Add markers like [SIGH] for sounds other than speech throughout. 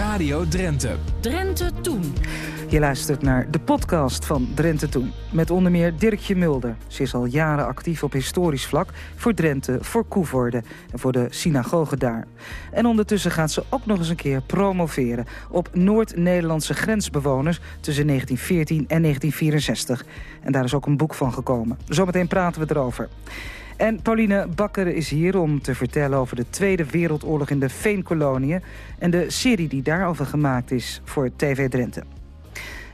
Radio Drenthe. Drenthe Toen. Je luistert naar de podcast van Drenthe Toen. Met onder meer Dirkje Mulder. Ze is al jaren actief op historisch vlak voor Drenthe, voor Koevoorde en voor de synagoge daar. En ondertussen gaat ze ook nog eens een keer promoveren op Noord-Nederlandse grensbewoners tussen 1914 en 1964. En daar is ook een boek van gekomen. Zometeen praten we erover. En Pauline Bakker is hier om te vertellen over de Tweede Wereldoorlog in de Veenkoloniën... en de serie die daarover gemaakt is voor TV Drenthe.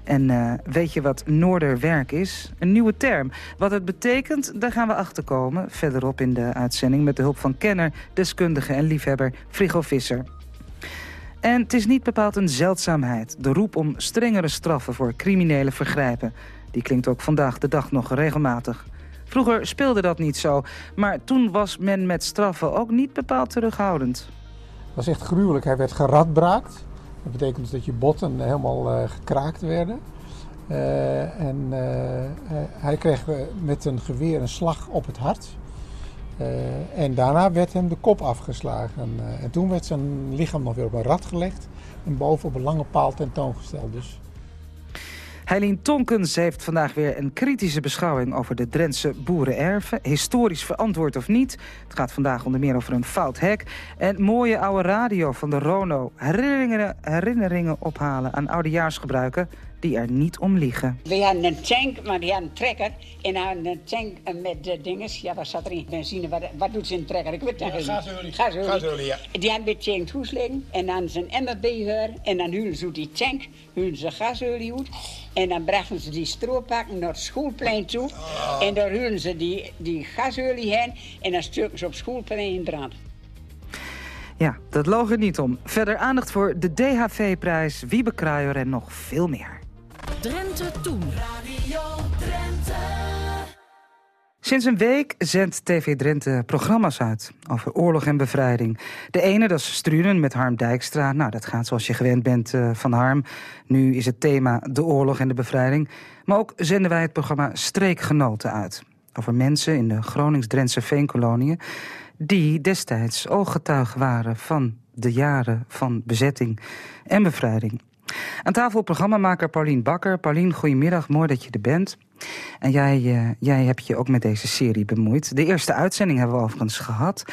En uh, weet je wat Noorderwerk is? Een nieuwe term. Wat het betekent, daar gaan we achterkomen... verderop in de uitzending met de hulp van kenner, deskundige en liefhebber Frigo Visser. En het is niet bepaald een zeldzaamheid. De roep om strengere straffen voor criminele vergrijpen. Die klinkt ook vandaag de dag nog regelmatig. Vroeger speelde dat niet zo, maar toen was men met straffen ook niet bepaald terughoudend. Het was echt gruwelijk. Hij werd geradbraakt. Dat betekent dus dat je botten helemaal uh, gekraakt werden. Uh, en hij kreeg met een geweer een slag op het hart. en daarna werd hem de kop afgeslagen. en toen werd zijn lichaam nog weer op een rad gelegd. En boven op een lange paal tentoongesteld. Dus Heilien Tonkens heeft vandaag weer een kritische beschouwing over de Drentse boerenerven. Historisch verantwoord of niet. Het gaat vandaag onder meer over een fout hek. En mooie oude radio van de Rono. Herinneringen, ophalen aan oudejaarsgebruiken die er niet om liegen. We hadden een tank, maar die hadden een trekker. En hadden een tank met de dinges. Ja, wat zat er in? Benzine. Wat, wat doet ze in een trekker? Ik weet het ja, Gasolie. Gasolie. Gasolie, ja. Die hadden bij tank huis liggen. En dan zijn emmer bij En dan hulen ze die tank, hulen ze gasolie uit. En dan brachten ze die strooppakken naar het schoolplein toe. Oh. En daar hulen ze die, die gasolie heen. En dan stukken ze op het schoolplein in brand. Ja, dat loog er niet om. Verder aandacht voor de DHV-prijs, Wiebe Kruijer en nog veel meer. Drenthe Toen. Radio Drenthe. Sinds een week zendt TV Drenthe programma's uit over oorlog en bevrijding. De ene, dat is Strunen met Harm Dijkstra. Nou, dat gaat zoals je gewend bent uh, van Harm. Nu is het thema de oorlog en de bevrijding. Maar ook zenden wij het programma Streekgenoten uit. Over mensen in de Gronings-Drentse veenkoloniën... die destijds ooggetuigen waren van de jaren van bezetting en bevrijding. Aan tafel programmamaker Paulien Bakker. Paulien, goedemiddag, mooi dat je er bent. En jij, uh, jij hebt je ook met deze serie bemoeid. De eerste uitzending hebben we overigens gehad.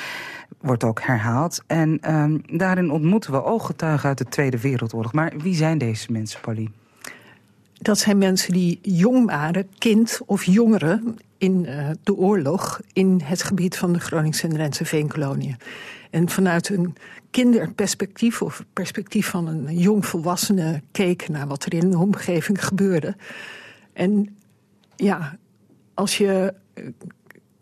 Wordt ook herhaald. En uh, daarin ontmoeten we ooggetuigen uit de Tweede Wereldoorlog. Maar wie zijn deze mensen, Paulien? Dat zijn mensen die jong waren, kind of jongeren... in uh, de oorlog in het gebied van de Groningse en Drentse veenkoloniën. En vanuit een kinderperspectief of perspectief van een jongvolwassene keek naar wat er in de omgeving gebeurde. En ja, als je eh,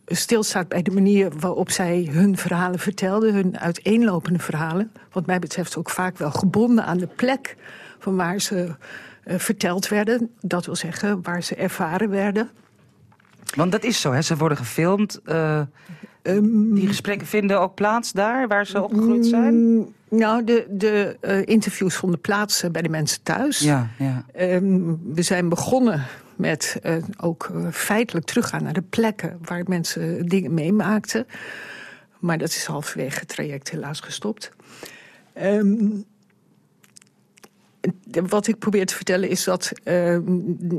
stilstaat bij de manier waarop zij hun verhalen vertelden, hun uiteenlopende verhalen, wat mij betreft ook vaak wel gebonden aan de plek van waar ze uh, verteld werden, dat wil zeggen waar ze ervaren werden. Want dat is zo, hè? ze worden gefilmd. Uh, Um, die gesprekken vinden ook plaats daar, waar ze opgegroeid zijn? Mm, nou, de, de uh, interviews vonden plaats bij de mensen thuis. Ja, ja. Um, we zijn begonnen met uh, ook feitelijk teruggaan naar de plekken... waar mensen dingen meemaakten. Maar dat is halverwege het traject helaas gestopt. Um, wat ik probeer te vertellen is dat, uh,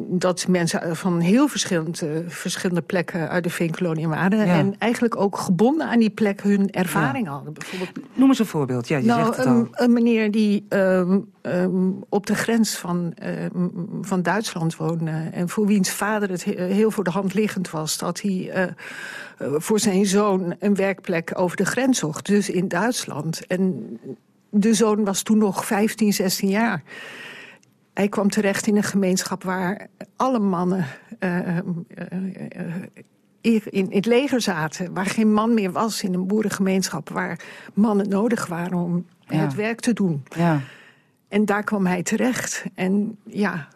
dat mensen van heel verschillende, verschillende plekken uit de veenkolonie waren. Ja. En eigenlijk ook gebonden aan die plek hun ervaring ja. hadden. Bijvoorbeeld, Noem eens een voorbeeld. Ja, je nou, zegt het al. Een, een meneer die um, um, op de grens van, van Duitsland woonde. En voor wiens vader het heel voor de hand liggend was dat hij uh, voor zijn zoon een werkplek over de grens zocht. Dus in Duitsland. En de zoon was toen nog 15, 16 jaar. Hij kwam terecht in een gemeenschap waar alle mannen uh, uh, in, in het leger zaten. Waar geen man meer was in een boerengemeenschap. Waar mannen nodig waren om ja. het werk te doen. Ja. En daar kwam hij terecht. En ja,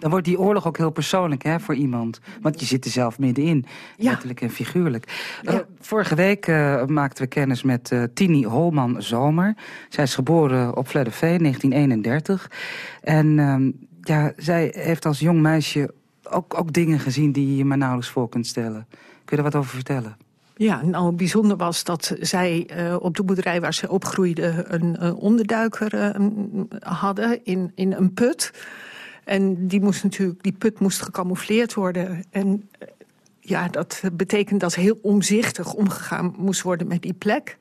dan wordt die oorlog ook heel persoonlijk hè, voor iemand. Want je zit er zelf middenin, ja. letterlijk en figuurlijk. Ja. Uh, vorige week uh, maakten we kennis met uh, Tini Holman-Zomer. Zij is geboren op Vledderveen, 1931. En uh, ja, zij heeft als jong meisje ook, ook dingen gezien die je je maar nauwelijks voor kunt stellen. Kun je er wat over vertellen? Ja, nou bijzonder was dat zij uh, op de boerderij waar ze opgroeide... een, een onderduiker uh, hadden in, in een put. En die, moest natuurlijk, die put moest gecamoufleerd worden. En ja, dat betekent dat heel omzichtig omgegaan moest worden met die plek.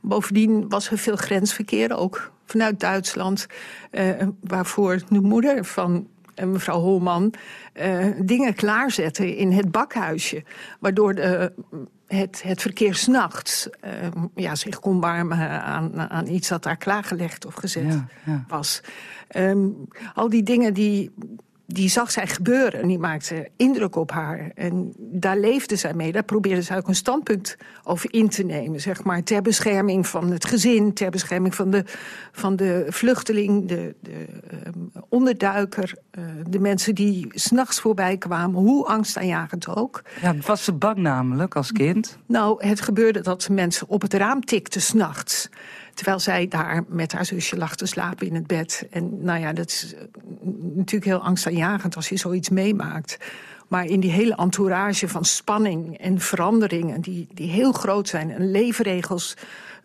Bovendien was er veel grensverkeer, ook vanuit Duitsland... Uh, waarvoor de moeder van mevrouw Holman uh, dingen klaarzetten in het bakhuisje. Waardoor de, het, het verkeer s'nachts uh, ja, zich kon warmen aan, aan iets dat daar klaargelegd of gezet ja, ja. was. Um, al die dingen die die zag zij gebeuren en die maakte indruk op haar. En daar leefde zij mee. Daar probeerde zij ook een standpunt over in te nemen. Zeg maar, ter bescherming van het gezin, ter bescherming van de, van de vluchteling, de, de um, onderduiker. Uh, de mensen die s'nachts voorbij kwamen, hoe angstaanjagend ook. Ja, was ze bang namelijk als kind? Nou, het gebeurde dat mensen op het raam tikten s'nachts. Terwijl zij daar met haar zusje lag te slapen in het bed. En nou ja, dat is eh, natuurlijk heel angstaanjagend als je zoiets meemaakt. Maar in die hele entourage van spanning en veranderingen... die, die heel groot zijn en leefregels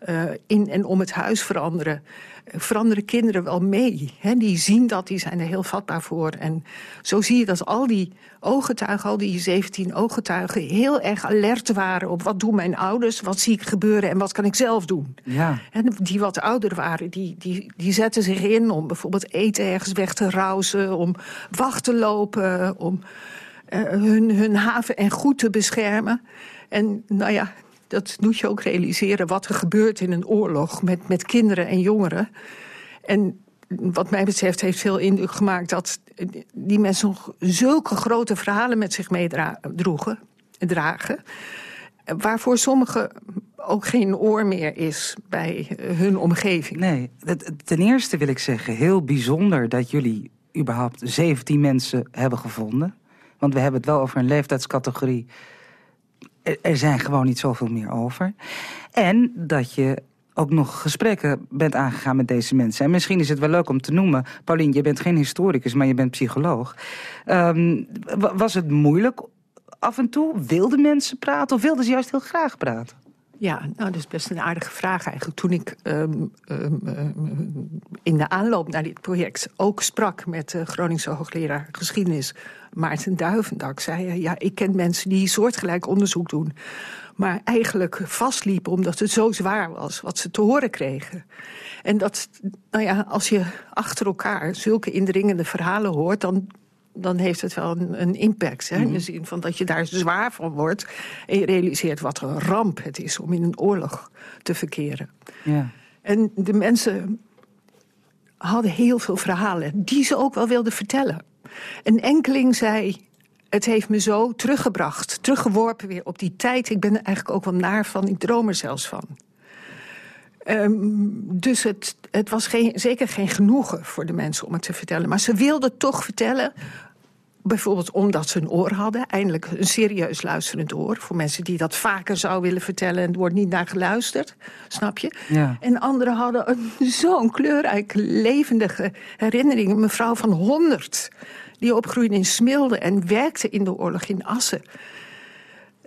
uh, in en om het huis veranderen veranderen kinderen wel mee. Die zien dat, die zijn er heel vatbaar voor. En zo zie je dat al die ooggetuigen, al die 17 ooggetuigen... heel erg alert waren op wat doen mijn ouders, wat zie ik gebeuren... en wat kan ik zelf doen. Ja. En die wat ouder waren, die, die, die zetten zich in om bijvoorbeeld eten ergens weg te rousen... om wacht te lopen, om uh, hun, hun haven en goed te beschermen. En nou ja, dat moet je ook realiseren wat er gebeurt in een oorlog met, met kinderen en jongeren. En wat mij betreft heeft veel indruk gemaakt dat die mensen nog zulke grote verhalen met zich meedroegen, dragen. Waarvoor sommigen ook geen oor meer is bij hun omgeving. Nee, ten eerste wil ik zeggen, heel bijzonder dat jullie überhaupt 17 mensen hebben gevonden. Want we hebben het wel over een leeftijdscategorie er zijn gewoon niet zoveel meer over. En dat je ook nog gesprekken bent aangegaan met deze mensen. En misschien is het wel leuk om te noemen... Paulien, je bent geen historicus, maar je bent psycholoog. Um, was het moeilijk af en toe? Wilden mensen praten of wilden ze juist heel graag praten? Ja, nou, dat is best een aardige vraag eigenlijk. Toen ik um, um, in de aanloop naar dit project ook sprak met de Groningse hoogleraar geschiedenis Maarten Duivendak, zei hij, ja, ik ken mensen die soortgelijk onderzoek doen, maar eigenlijk vastliepen omdat het zo zwaar was wat ze te horen kregen. En dat, nou ja, als je achter elkaar zulke indringende verhalen hoort, dan dan heeft het wel een, een impact. Hè? In de mhm. zin van dat je daar zwaar van wordt. En je realiseert wat een ramp het is om in een oorlog te verkeren. Ja. En de mensen hadden heel veel verhalen die ze ook wel wilden vertellen. Een enkeling zei... Het heeft me zo teruggebracht, teruggeworpen weer op die tijd. Ik ben er eigenlijk ook wel naar van, ik droom er zelfs van. Um, dus het, het was geen, zeker geen genoegen voor de mensen om het te vertellen. Maar ze wilden toch vertellen Bijvoorbeeld omdat ze een oor hadden. Eindelijk een serieus luisterend oor. Voor mensen die dat vaker zou willen vertellen. En er wordt niet naar geluisterd. Snap je? Ja. En anderen hadden zo'n kleurrijke, levendige herinnering. Een mevrouw van 100. Die opgroeide in Smilde en werkte in de oorlog in Assen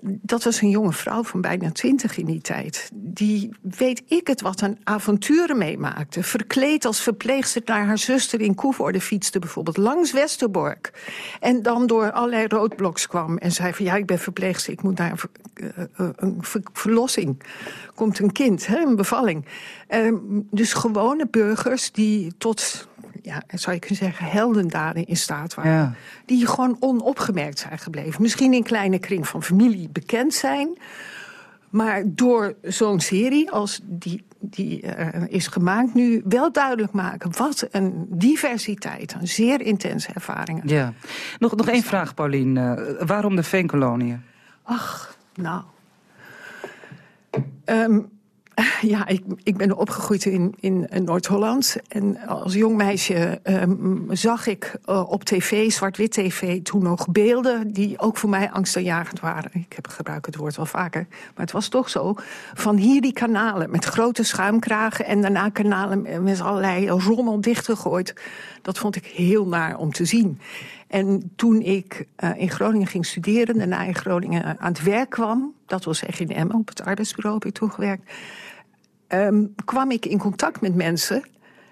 dat was een jonge vrouw van bijna twintig in die tijd. Die, weet ik het wat, een avonturen meemaakte. Verkleed als verpleegster naar haar zuster in Koevoorde fietste bijvoorbeeld. Langs Westerbork. En dan door allerlei roodbloks kwam. En zei van ja, ik ben verpleegster, ik moet naar een, uh, een verlossing. Komt een kind, hè, een bevalling. Uh, dus gewone burgers die tot ja, zou je kunnen zeggen, heldendaden in staat waren. Ja. Die gewoon onopgemerkt zijn gebleven. Misschien in kleine kring van familie bekend zijn. Maar door zo'n serie als die, die uh, is gemaakt nu wel duidelijk maken... wat een diversiteit, een zeer intense ervaringen. Ja. Nog, nog één vraag, Paulien. Uh, waarom de veenkoloniën? Ach, nou... Um, [LAUGHS] Ja, ik, ik ben opgegroeid in, in Noord-Holland. En als jong meisje um, zag ik uh, op tv, zwart-wit tv, toen nog beelden die ook voor mij angstaanjagend waren. Ik heb, gebruik het woord wel vaker, maar het was toch zo. Van hier die kanalen met grote schuimkragen en daarna kanalen met allerlei rommel dichtgegooid. Dat vond ik heel naar om te zien. En toen ik in Groningen ging studeren, daarna in Groningen aan het werk kwam, dat was echt in Emmen, op het arbeidsbureau heb ik toegewerkt, um, kwam ik in contact met mensen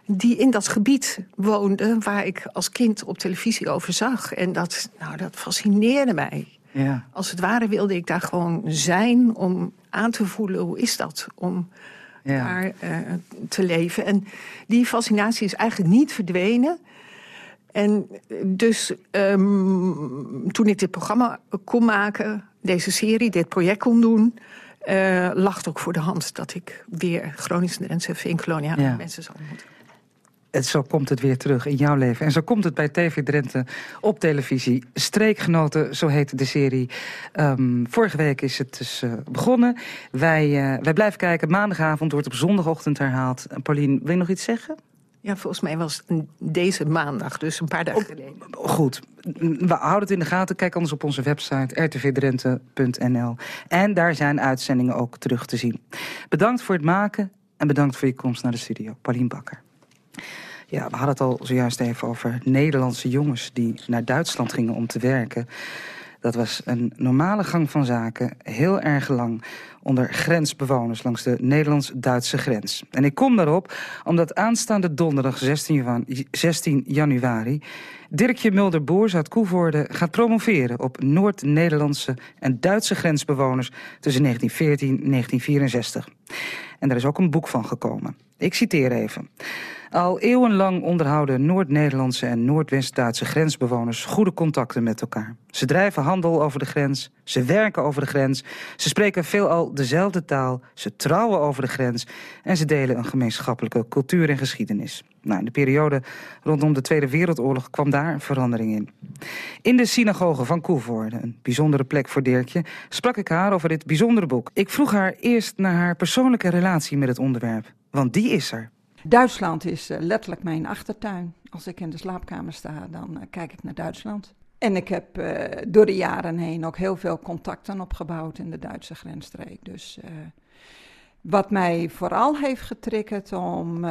die in dat gebied woonden waar ik als kind op televisie over zag. En dat, nou, dat fascineerde mij. Ja. Als het ware wilde ik daar gewoon zijn om aan te voelen hoe is dat om ja. daar uh, te leven. En die fascinatie is eigenlijk niet verdwenen. En dus um, toen ik dit programma kon maken, deze serie, dit project kon doen, uh, lag ook voor de hand dat ik weer Groningse en in Kolonia ja. mensen zou ontmoeten. En zo komt het weer terug in jouw leven. En zo komt het bij TV Drenthe op televisie. Streekgenoten, zo heet de serie. Um, vorige week is het dus uh, begonnen. Wij, uh, wij blijven kijken. Maandagavond wordt op zondagochtend herhaald. En Paulien, wil je nog iets zeggen? Ja, volgens mij was het deze maandag, dus een paar dagen geleden. Goed, we houden het in de gaten. Kijk anders op onze website rtvdrenthe.nl. En daar zijn uitzendingen ook terug te zien. Bedankt voor het maken en bedankt voor je komst naar de studio. Paulien Bakker. Ja, we hadden het al zojuist even over Nederlandse jongens die naar Duitsland gingen om te werken. Dat was een normale gang van zaken, heel erg lang onder grensbewoners langs de Nederlands-Duitse grens. En ik kom daarop omdat aanstaande donderdag 16, 16 januari Dirkje Mulder-Boers uit Koevoorde gaat promoveren op Noord-Nederlandse en Duitse grensbewoners tussen 1914 en 1964. En er is ook een boek van gekomen. Ik citeer even. Al eeuwenlang onderhouden Noord-Nederlandse en Noordwest-Duitse grensbewoners goede contacten met elkaar. Ze drijven handel over de grens, ze werken over de grens, ze spreken veelal dezelfde taal, ze trouwen over de grens en ze delen een gemeenschappelijke cultuur en geschiedenis. Nou, in de periode rondom de Tweede Wereldoorlog kwam daar verandering in. In de synagoge van Koevoorde, een bijzondere plek voor Dirkje, sprak ik haar over dit bijzondere boek. Ik vroeg haar eerst naar haar persoonlijke relatie met het onderwerp, want die is er. Duitsland is uh, letterlijk mijn achtertuin. Als ik in de slaapkamer sta, dan uh, kijk ik naar Duitsland. En ik heb uh, door de jaren heen ook heel veel contacten opgebouwd in de Duitse grensstreek. Dus wat mij vooral heeft getriggerd om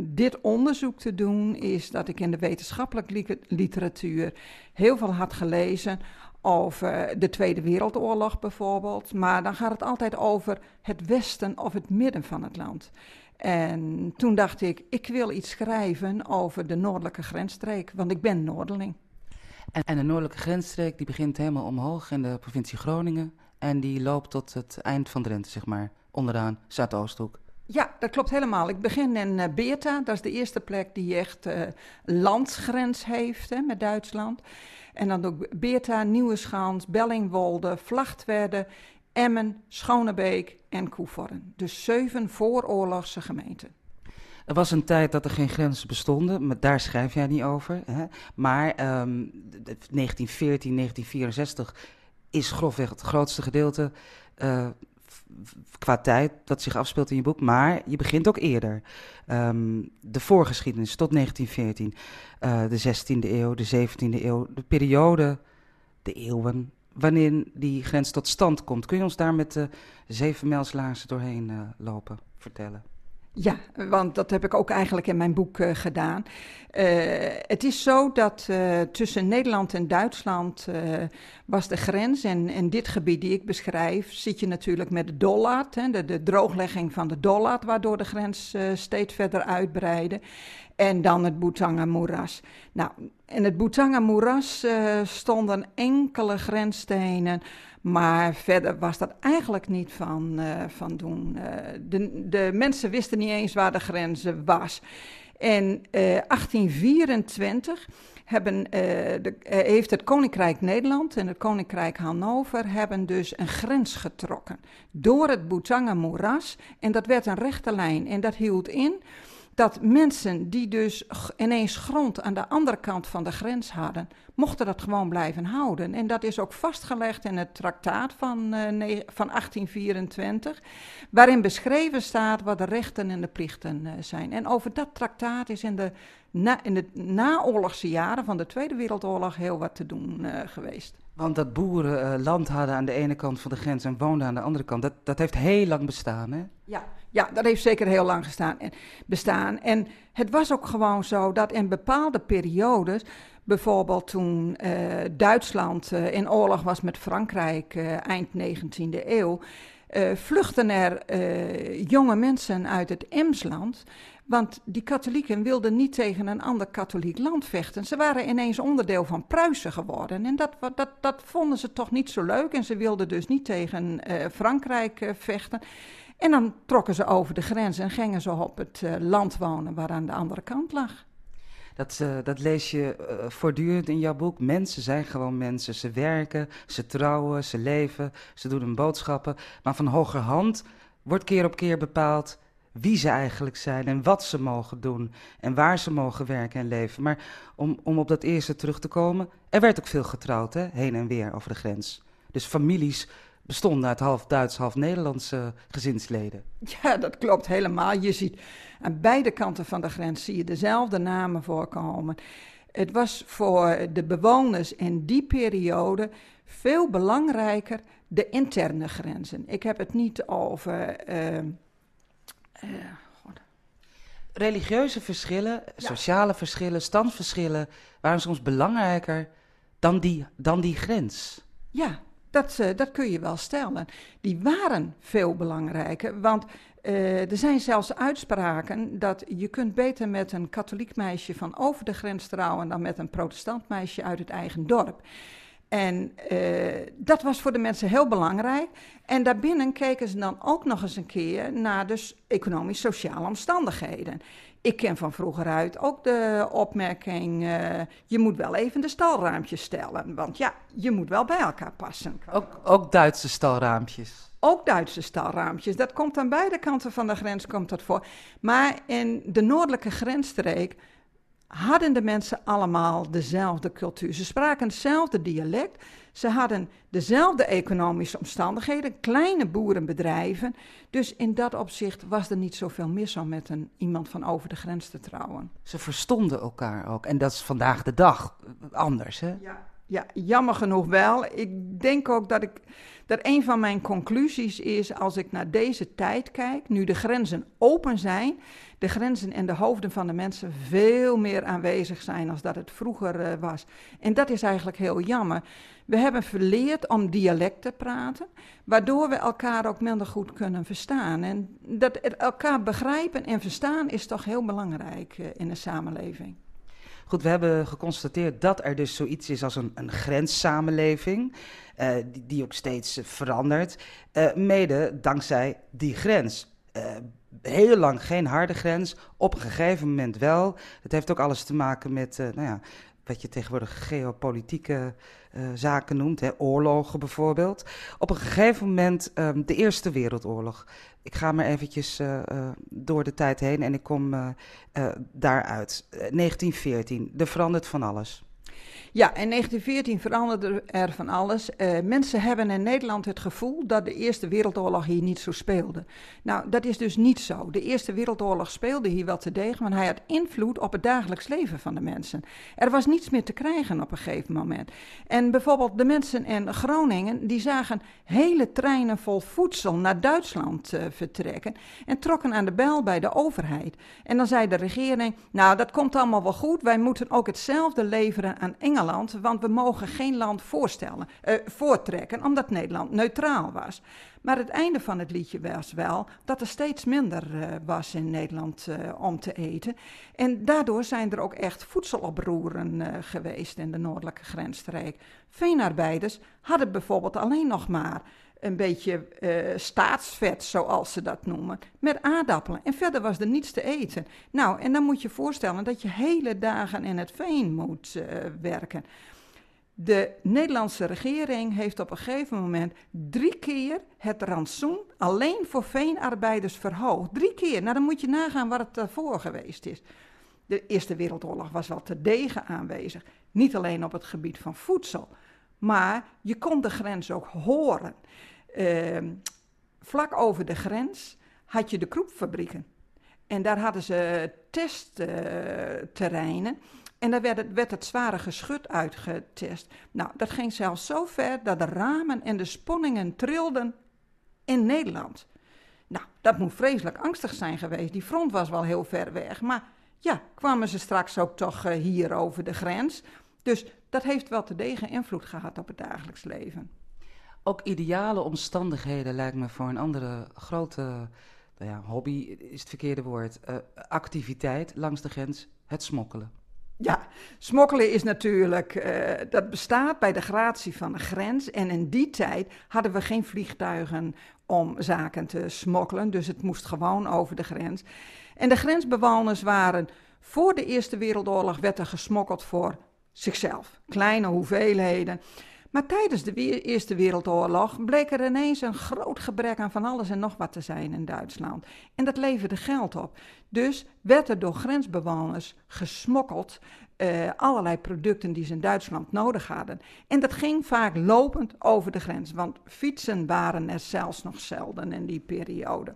dit onderzoek te doen, is dat ik in de wetenschappelijke literatuur heel veel had gelezen over de Tweede Wereldoorlog bijvoorbeeld. Maar dan gaat het altijd over het westen of het midden van het land. En toen dacht ik, ik wil iets schrijven over de noordelijke grensstreek, want ik ben Noorderling. En, en de noordelijke grensstreek die begint helemaal omhoog in de provincie Groningen en die loopt tot het eind van Drenthe, zeg maar, onderaan Zuidoosthoek. Ja, dat klopt helemaal. Ik begin in uh, Beerta, dat is de eerste plek die echt uh, landsgrens heeft hè, met Duitsland. En dan ook Beerta, Nieuweschans, Bellingwolde, Vlachtwerde, Emmen, Schonebeek en Koevoorn. Dus zeven vooroorlogse gemeenten. Er was een tijd dat er geen grenzen bestonden, maar daar schrijf jij niet over. Hè? Maar um, 1914, 1964 is grofweg het grootste gedeelte uh, qua tijd dat zich afspeelt in je boek. Maar je begint ook eerder. Um, de voorgeschiedenis tot 1914, uh, eh, de 16e eeuw, de 17e eeuw, de periode, de eeuwen wanneer die grens tot stand komt. Kun je ons daar met de zeven mijlslaarzen doorheen uh, lopen, vertellen? Ja, want dat heb ik ook eigenlijk in mijn boek uh, gedaan. Uh, het is zo dat uh, tussen Nederland en Duitsland was de grens. En in dit gebied die ik beschrijf, zit je natuurlijk met de Dollard, hè, de, drooglegging van de Dollard, waardoor de grens steeds verder uitbreidde. En dan het Boetanga-moeras. Nou, in het Boetanga-moeras stonden enkele grensstenen, maar verder was dat eigenlijk niet van, uh, van doen. Uh, de, de, mensen wisten niet eens waar de grens was. In 1824 hebben, de, heeft het Koninkrijk Nederland en het Koninkrijk Hannover hebben dus een grens getrokken door het Boetanga-moeras. En dat werd een rechte lijn en dat hield in dat mensen die dus ineens grond aan de andere kant van de grens hadden, mochten dat gewoon blijven houden. En dat is ook vastgelegd in het traktaat van, uh, van 1824, waarin beschreven staat wat de rechten en de plichten uh, zijn. En over dat traktaat is in de, na, in de naoorlogse jaren van de Tweede Wereldoorlog heel wat te doen uh, geweest. Want dat boeren eh, land hadden aan de ene kant van de grens en woonden aan de andere kant, dat, dat heeft heel lang bestaan, hè? Ja, ja, dat heeft zeker heel lang gestaan en, bestaan. En het was ook gewoon zo dat in bepaalde periodes, bijvoorbeeld toen eh, Duitsland eh, in oorlog was met Frankrijk eh, eind 19e eeuw, eh, vluchten er eh, jonge mensen uit het Emsland. Want die katholieken wilden niet tegen een ander katholiek land vechten. Ze waren ineens onderdeel van Pruisen geworden. En dat, dat, dat vonden ze toch niet zo leuk. En ze wilden dus niet tegen eh, Frankrijk eh, vechten. En dan trokken ze over de grens en gingen ze op het eh, land wonen waar aan de andere kant lag. Dat, dat lees je voortdurend in jouw boek. Mensen zijn gewoon mensen. Ze werken, ze trouwen, ze leven, ze doen hun boodschappen. Maar van hogerhand wordt keer op keer bepaald wie ze eigenlijk zijn en wat ze mogen doen en waar ze mogen werken en leven. Maar om, om op dat eerste terug te komen, er werd ook veel getrouwd, hè? heen en weer over de grens. Dus families bestonden uit half Duits, half Nederlandse gezinsleden. Ja, dat klopt helemaal. Je ziet aan beide kanten van de grens zie je dezelfde namen voorkomen. Het was voor de bewoners in die periode veel belangrijker de interne grenzen. Ik heb het niet over. eh, eh, God. Religieuze verschillen, sociale verschillen, standsverschillen waren soms belangrijker dan die, dan die grens. Ja, dat, eh, dat kun je wel stellen. Die waren veel belangrijker, want eh, er zijn zelfs uitspraken dat je kunt beter met een katholiek meisje van over de grens trouwen dan met een protestant meisje uit het eigen dorp. En eh, dat was voor de mensen heel belangrijk. En daarbinnen keken ze dan ook nog eens een keer naar dus economisch-sociale omstandigheden. Ik ken van vroeger uit ook de opmerking: eh, je moet wel even de stalruimtjes stellen. Want ja, je moet wel bij elkaar passen. Ook, ook Duitse stalraampjes. Ook Duitse stalraampjes. Dat komt aan beide kanten van de grens komt dat voor. Maar in de noordelijke grensstreek hadden de mensen allemaal dezelfde cultuur. Ze spraken hetzelfde dialect. Ze hadden dezelfde economische omstandigheden, kleine boerenbedrijven. Dus in dat opzicht was er niet zoveel mis om met een, iemand van over de grens te trouwen. Ze verstonden elkaar ook. En dat is vandaag de dag anders, hè? Ja, ja, jammer genoeg wel. Ik denk ook dat, ik, dat een van mijn conclusies is, als ik naar deze tijd kijk, nu de grenzen open zijn, de grenzen en de hoofden van de mensen veel meer aanwezig zijn als dat het vroeger eh, was. En dat is eigenlijk heel jammer. We hebben verleerd om dialect te praten, waardoor we elkaar ook minder goed kunnen verstaan. En dat elkaar begrijpen en verstaan is toch heel belangrijk eh, in een samenleving. Goed, we hebben geconstateerd dat er dus zoiets is als een, een grenssamenleving, eh, die, die ook steeds eh, verandert, eh, mede dankzij die grens. Eh, heel lang geen harde grens, op een gegeven moment wel. Het heeft ook alles te maken met, nou ja, wat je tegenwoordig geopolitieke eh, zaken noemt, hè, oorlogen bijvoorbeeld. Op een gegeven moment ehm, de Eerste Wereldoorlog. Ik ga maar eventjes eh, eh, door de tijd heen en ik kom daaruit. Eh, 1914, er verandert van alles. Ja, in 1914 veranderde er van alles. Eh, mensen hebben in Nederland het gevoel dat de Eerste Wereldoorlog hier niet zo speelde. Nou, dat is dus niet zo. De Eerste Wereldoorlog speelde hier wel te degen, want hij had invloed op het dagelijks leven van de mensen. Er was niets meer te krijgen op een gegeven moment. En bijvoorbeeld de mensen in Groningen, die zagen hele treinen vol voedsel naar Duitsland eh, vertrekken en trokken aan de bel bij de overheid. En dan zei de regering, nou dat komt allemaal wel goed, wij moeten ook hetzelfde leveren aan Engeland, want we mogen geen land voorstellen, eh, voortrekken, omdat Nederland neutraal was. Maar het einde van het liedje was wel dat er steeds minder eh, was in Nederland eh, om te eten. En daardoor zijn er ook echt voedseloproeren geweest in de noordelijke grensstreek. Veenarbeiders hadden bijvoorbeeld alleen nog maar een beetje eh, staatsvet, zoals ze dat noemen, met aardappelen. En verder was er niets te eten. Nou, en dan moet je voorstellen dat je hele dagen in het veen moet eh, werken. De Nederlandse regering heeft op een gegeven moment drie keer het rantsoen alleen voor veenarbeiders verhoogd. Drie keer. Nou, dan moet je nagaan wat het daarvoor geweest is. De Eerste Wereldoorlog was wel te degen aanwezig. Niet alleen op het gebied van voedsel, maar je kon de grens ook horen. Ehm, vlak over de grens had je de kroepfabrieken. En daar hadden ze testterreinen En daar werd het, zware geschut uitgetest. Nou, dat ging zelfs zo ver dat de ramen en de sponningen trilden in Nederland. Nou, dat moet vreselijk angstig zijn geweest. Die front was wel heel ver weg. Maar ja, kwamen ze straks ook toch uh, hier over de grens. Dus dat heeft wel te degen invloed gehad op het dagelijks leven. Ook ideale omstandigheden lijkt me voor een andere grote nou ja, hobby, is het verkeerde woord. Uh, activiteit langs de grens, het smokkelen. Ja, smokkelen is natuurlijk, uh, dat bestaat bij de gratie van de grens. En in die tijd hadden we geen vliegtuigen om zaken te smokkelen. Dus het moest gewoon over de grens. En de grensbewoners waren, voor de Eerste Wereldoorlog werd er gesmokkeld voor zichzelf. Kleine hoeveelheden. Maar tijdens de Eerste Wereldoorlog bleek er ineens een groot gebrek aan van alles en nog wat te zijn in Duitsland. En dat leverde geld op. Dus werd er door grensbewoners gesmokkeld uh, allerlei producten die ze in Duitsland nodig hadden. En dat ging vaak lopend over de grens, want fietsen waren er zelfs nog zelden in die periode.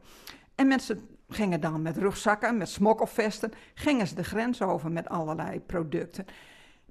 En mensen gingen dan met rugzakken, met smokkelvesten, gingen ze de grens over met allerlei producten.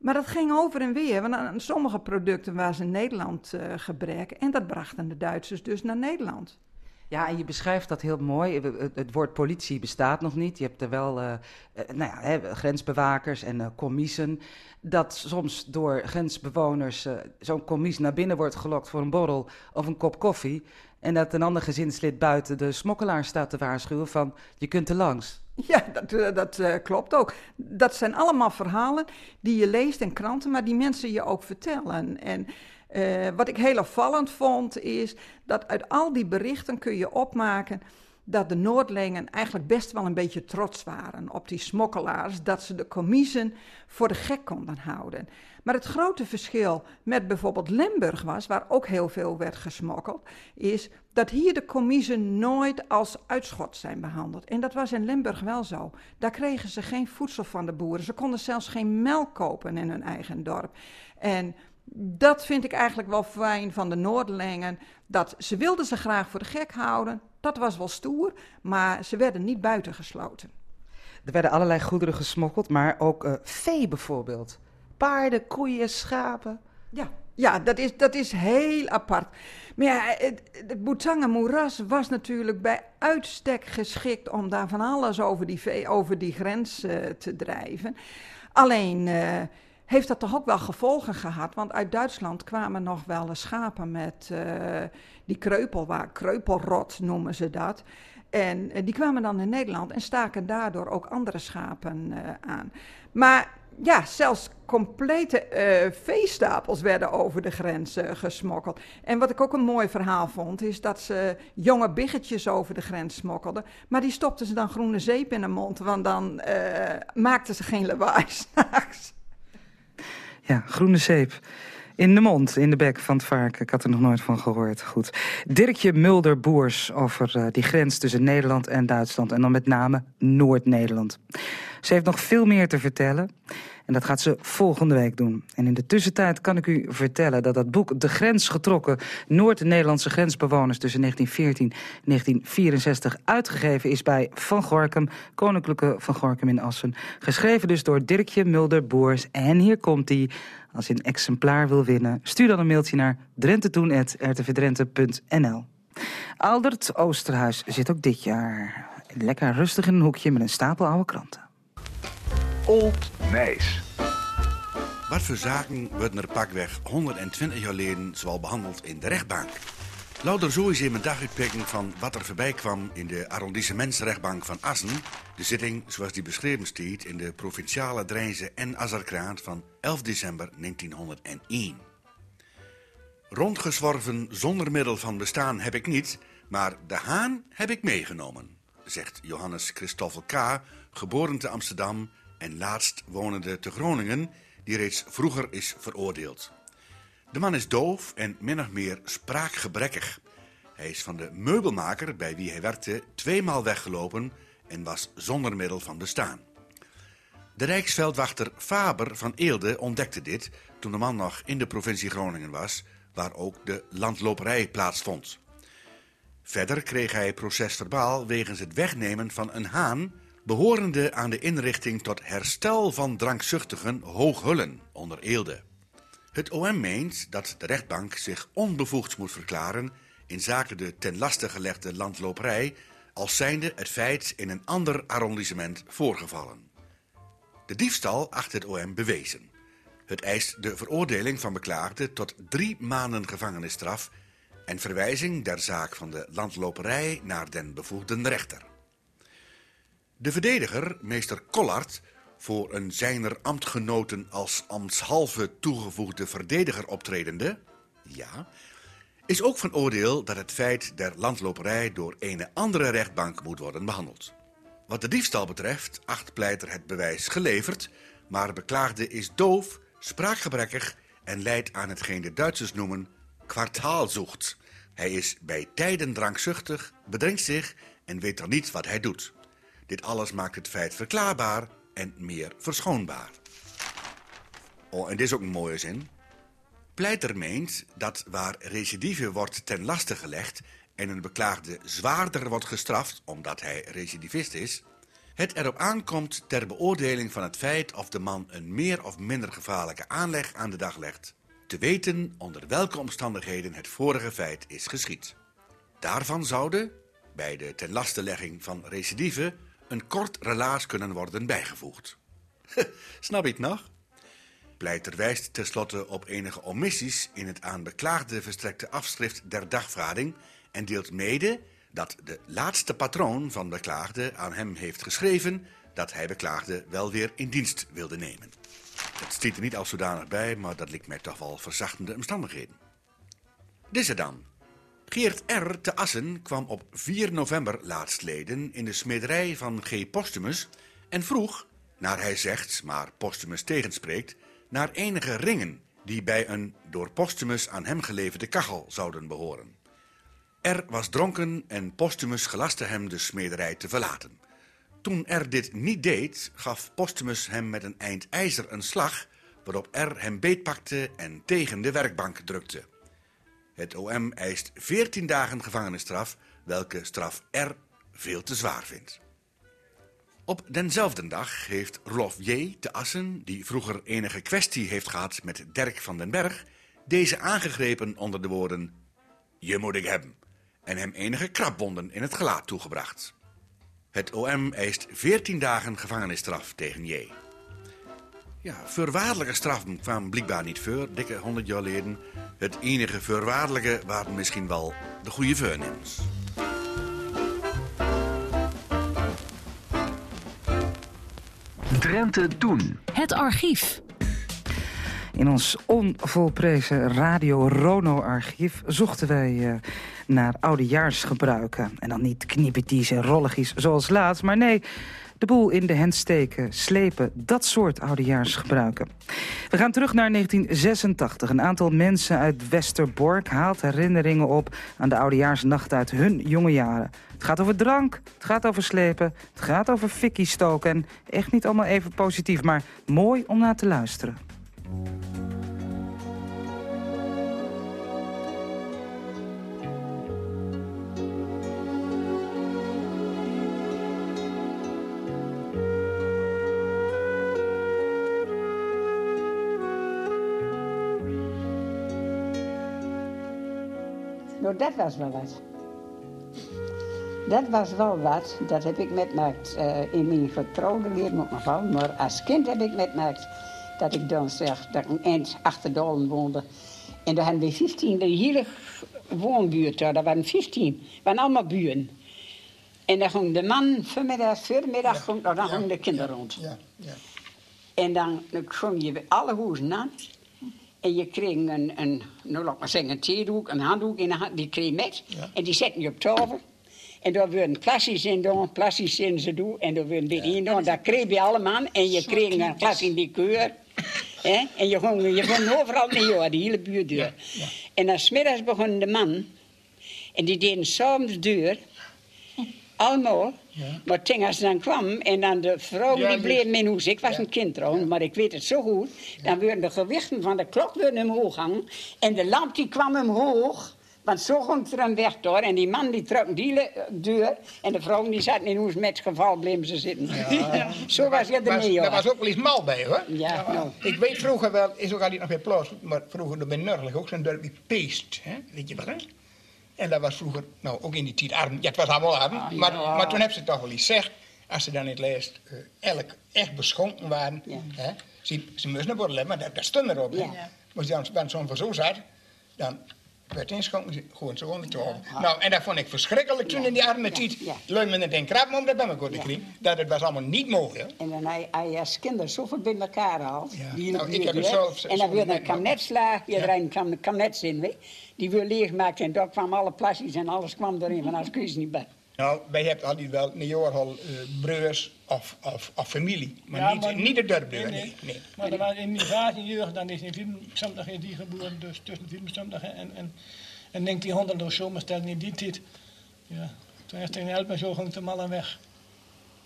Maar dat ging over en weer, want aan sommige producten was in Nederland uh, gebrek en dat brachten de Duitsers dus naar Nederland. Ja, en je beschrijft dat heel mooi. Het, woord politie bestaat nog niet. Je hebt er wel uh, nou ja, hè, grensbewakers en uh, commissen. Dat soms door grensbewoners zo'n commis naar binnen wordt gelokt voor een borrel of een kop koffie. En dat een ander gezinslid buiten de smokkelaar staat te waarschuwen van je kunt er langs. [LAUGHS] Ja, dat, uh, dat uh, klopt ook. Dat zijn allemaal verhalen die je leest in kranten, maar die mensen je ook vertellen. En uh, wat ik heel opvallend vond, is dat uit al die berichten kun je opmaken dat de Noordlingen eigenlijk best wel een beetje trots waren op die smokkelaars, dat ze de commiezen voor de gek konden houden. Maar het grote verschil met bijvoorbeeld Limburg was, waar ook heel veel werd gesmokkeld, is dat hier de commiezen nooit als uitschot zijn behandeld. En dat was in Limburg wel zo. Daar kregen ze geen voedsel van de boeren. Ze konden zelfs geen melk kopen in hun eigen dorp. En dat vind ik eigenlijk wel fijn van de Noorderlingen. Dat ze wilden ze graag voor de gek houden. Dat was wel stoer, maar ze werden niet buitengesloten. Er werden allerlei goederen gesmokkeld, maar ook uh, vee bijvoorbeeld. Paarden, koeien, schapen. Ja, ja dat, is, dat is heel apart. Maar ja, het, het moeras was natuurlijk bij uitstek geschikt om daar van alles over die, over die grens uh, te drijven. Alleen... Uh, heeft dat toch ook wel gevolgen gehad. Want uit Duitsland kwamen nog wel schapen met uh, die kreupelwaar, kreupelrot noemen ze dat. En uh, die kwamen dan in Nederland en staken daardoor ook andere schapen uh, aan. Maar ja, zelfs complete veestapels werden over de grens gesmokkeld. En wat ik ook een mooi verhaal vond, is dat ze jonge biggetjes over de grens smokkelden. Maar die stopten ze dan groene zeep in de mond, want dan maakten ze geen lawaai [LAUGHS] s'nachts. Ja, groene zeep. In de mond, in de bek van het varken. Ik had er nog nooit van gehoord. Goed. Dirkje Mulder-Boers over uh, die grens tussen Nederland en Duitsland. En dan met name Noord-Nederland. Ze heeft nog veel meer te vertellen. En dat gaat ze volgende week doen. En in de tussentijd kan ik u vertellen dat dat boek De Grens getrokken... Noord-Nederlandse grensbewoners tussen 1914 en 1964... uitgegeven is bij Van Gorkum, Koninklijke Van Gorkum in Assen. Geschreven dus door Dirkje Mulder-Boers. En hier komt hij. Als je een exemplaar wil winnen, stuur dan een mailtje naar drentetuen.rtvdrenthe.nl. Aldert Oosterhuis zit ook dit jaar lekker rustig in een hoekje met een stapel oude kranten. Old Nijs. Wat voor zaken worden er pakweg 120 jaar geleden zoal behandeld in de rechtbank? Louter zo is in mijn daguitpikking van wat er voorbij kwam in de arrondissementsrechtbank van Assen. De zitting zoals die beschreven stiet in de provinciale Drijnse en Azarkraat van 11 december 1901. Rondgezworven zonder middel van bestaan heb ik niet, maar de haan heb ik meegenomen, zegt Johannes Christoffel K., geboren te Amsterdam en laatst wonende te Groningen, die reeds vroeger is veroordeeld. De man is doof en min of meer spraakgebrekkig. Hij is van de meubelmaker bij wie hij werkte tweemaal weggelopen en was zonder middel van bestaan. De Rijksveldwachter Faber van Eelde ontdekte dit toen de man nog in de provincie Groningen was, waar ook de landloperij plaatsvond. Verder kreeg hij procesverbaal wegens het wegnemen van een haan behorende aan de inrichting tot herstel van drankzuchtigen Hooghullen onder Eelde. Het OM meent dat de rechtbank zich onbevoegd moet verklaren in zaken de ten laste gelegde landloperij als zijnde het feit in een ander arrondissement voorgevallen. De diefstal acht het OM bewezen. Het eist de veroordeling van beklaagde tot drie maanden gevangenisstraf en verwijzing der zaak van de landloperij naar den bevoegden rechter. De verdediger, meester Collard, voor een zijner ambtgenoten als ambtshalve toegevoegde verdediger optredende, ja, is ook van oordeel dat het feit der landloperij door een andere rechtbank moet worden behandeld. Wat de diefstal betreft acht pleiter het bewijs geleverd, maar beklaagde is doof, spraakgebrekkig en leidt aan hetgeen de Duitsers noemen kwartaalzocht. Hij is bij tijden drankzuchtig, bedrinkt zich en weet dan niet wat hij doet. Dit alles maakt het feit verklaarbaar en meer verschoonbaar. Oh, en dit is ook een mooie zin. Pleiter meent dat waar recidive wordt ten laste gelegd en een beklaagde zwaarder wordt gestraft omdat hij recidivist is, het erop aankomt ter beoordeling van het feit of de man een meer of minder gevaarlijke aanleg aan de dag legt, te weten onder welke omstandigheden het vorige feit is geschied. Daarvan zouden, bij de ten lastelegging van recidive, een kort relaas kunnen worden bijgevoegd. [LAUGHS] Snap je het nog? Pleiter wijst tenslotte op enige omissies in het aan beklaagde verstrekte afschrift der dagvaarding en deelt mede dat de laatste patroon van beklaagde aan hem heeft geschreven dat hij beklaagde wel weer in dienst wilde nemen. Het stiet er niet als zodanig bij, maar dat lijkt mij toch wel verzachtende omstandigheden. Deze dan. Geert R. te Assen kwam op 4 november laatstleden in de smederij van G. Postumus en vroeg, naar hij zegt, maar Postumus tegenspreekt, naar enige ringen die bij een door Postumus aan hem geleverde kachel zouden behoren. R was dronken en Postumus gelaste hem de smederij te verlaten. Toen R dit niet deed, gaf Postumus hem met een eind ijzer een slag, waarop R hem beetpakte en tegen de werkbank drukte. Het OM eist 14 dagen gevangenisstraf, welke straf R veel te zwaar vindt. Op denzelfde dag heeft Rolof J. te Assen, die vroeger enige kwestie heeft gehad met Dirk van den Berg, deze aangegrepen onder de woorden: Je moet ik hebben, en hem enige krabwonden in het gelaat toegebracht. Het OM eist 14 dagen gevangenisstraf tegen J. Ja, voorwaardelijke straffen kwamen blijkbaar niet voor, dikke 100 jaar geleden. Het enige voorwaardelijke waren misschien wel de goede voornemens. Drenthe Toen. Het archief. In ons onvolprezen Radio Rono-archief zochten wij uh, naar oudejaarsgebruiken. En dan niet knipeties en rolligjes zoals laatst, maar nee... de boel in de hand steken, slepen, dat soort oudejaarsgebruiken. We gaan terug naar 1986. Een aantal mensen uit Westerbork haalt herinneringen op... aan de oudejaarsnacht uit hun jonge jaren. Het gaat over drank, het gaat over slepen, het gaat over fikkie stoken... en echt niet allemaal even positief, maar mooi om naar te luisteren. Nou, dat was wel wat. Dat was wel wat. Dat heb ik metmaakt uh, in mijn getrouwde nog wel. Maar als kind heb ik metmaakt dat ik dan zeg dat ik een eind achter Dolen woonde. En daar hadden we 15, de hele woonbuurt daar, dat waren 15. Dat waren allemaal buren. En dan ging de man vanmiddag, voormiddag, ja, dan ja, de kinderen rond. Ja, ja. En dan, dan je bij alle huizen aan. En je kreeg een, een nou laat maar zeggen, een theedoek, een handdoek in de hand, die kreeg je met. Ja. En die zetten je op tafel. En daar werden plasjes in doen, plasjes in ze doen. En daar werden dit in doen. Dat kreeg je allemaal. En je kreeg een glas in die keur. Hè? En je ging, je ging overal mee, joh, de hele buurt deur. En dan smiddags begon de man. En die deden s'avonds deur. Allemaal. Maar toen als ze dan kwam en dan de vrouw Ja, die dus- bleef in huis. Ik was een kind trouwens, maar ik weet het zo goed. Dan werden de gewichten van de klok werden omhoog hangen. En de lamp die kwam omhoog. Want zo komt er een weg door. En die man die trok die deur. En de vrouw die zat in ons met geval bleven ze zitten. [LAUGHS] zo was je er was, mee, Daar hoor. was ook wel eens mal bij, hoor. Ja, nou. Ik weet vroeger wel, is ook al niet nog bij Plaats, maar vroeger bij Nurlig ook zo'n dorpje Peest, hè? weet je wel, hè? En dat was vroeger, nou ook in die tijd arm, ja het was allemaal arm, Ah, maar, ja. maar toen heb ze toch wel eens gezegd, als ze dan niet leest, eh, elk echt beschonken waren, Ja. hè? Ze, ze moesten worden, maar dat, dat stond erop. Ja. Maar je dan dan zo'n verzoek zat, dan werd inschonken, gewoon zo onder te houden. Nou, en dat vond ik verschrikkelijk toen in die arme tijd. Ja. Leuk me het in krap om dat bij me te krijgen, dat het was allemaal niet mogelijk. En dan je- had je als kinderen zoveel bij elkaar al. Ja. Die Nou, in de ik heb het zelf- En dan werd een kamnetslaag. Ja. Iedereen kwam een kamnets in, weet je. Die werd leeggemaakt en daar kwamen alle plasjes en alles kwam erin. Want anders kun je ze niet bij. Nou, wij hebben altijd wel een jaar al eh broers of, of, of familie. Maar, Ja, niet, maar- niet de dorpdeur, Nee, nee. nee. nee. Maar er was een migratiejeugd, dan is in 74 is die geboren, dus tussen 74 en, en, en 1900 of zo, maar stel in die tijd. Ja, toen heeft hij en zo ging de mannen weg.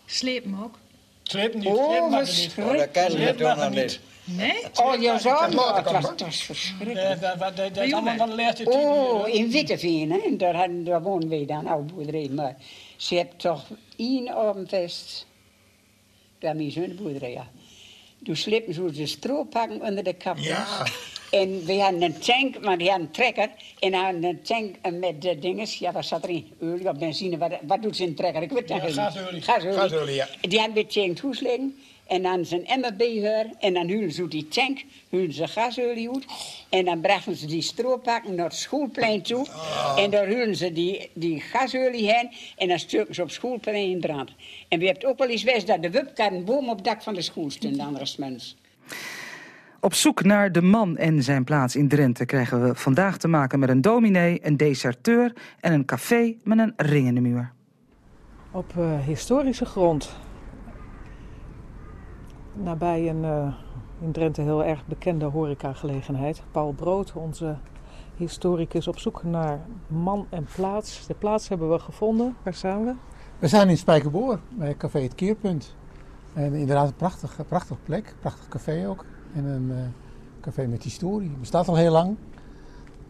Sleep hem ook. Sleep niet, Oh, sleep mag er niet. verschrikkelijk. dat nog er niet. Nee? Oh, je zou Dat ik het was, verschrikkelijk. dat, dat, dat, dat Bij is allemaal jou, van de laatste tijd. Oh, in Witteveen, hè. Daar, hadden, daar woonden wij dan, oude boerderij. Maar ze hebben toch één avondfest. Daar mijn zo'n boerderij, ja. Toen slepen ze de strooppakken onder de kap. Ja. En we hadden een tank, maar die hadden een trekker. En hadden een tank met de dinges. Ja, wat zat erin? Olie of benzine? Wat, wat doet ze in de trekker? Ik weet het Ja, niet. gasolie. Gasolie. Gasolie, ja. Die hadden we tegen het huis liggen. En dan zijn emmer bij haar. En dan huilen ze die tank, huilen ze gasolie uit. En dan brachten ze die strooppakken naar het schoolplein toe. En daar huilen ze die, die gasolie heen. En dan stukken ze op het schoolplein in brand. En we hebben ook wel eens wist dat de wupkar een boom op het dak van de school stond, andere mens. Op zoek naar de man en zijn plaats in Drenthe krijgen we vandaag te maken met een dominee, een deserteur en een café met een ring in de muur. Op eh, historische grond. Nabij een eh, in Drenthe heel erg bekende horecagelegenheid. Paul Brood, onze historicus, op zoek naar man en plaats. De plaats hebben we gevonden. Waar staan we? We zijn in Spijkerboor, bij Café Het Keerpunt. En inderdaad een prachtig, prachtig plek, prachtig café ook. En een eh, café met historie. Het bestaat al heel lang.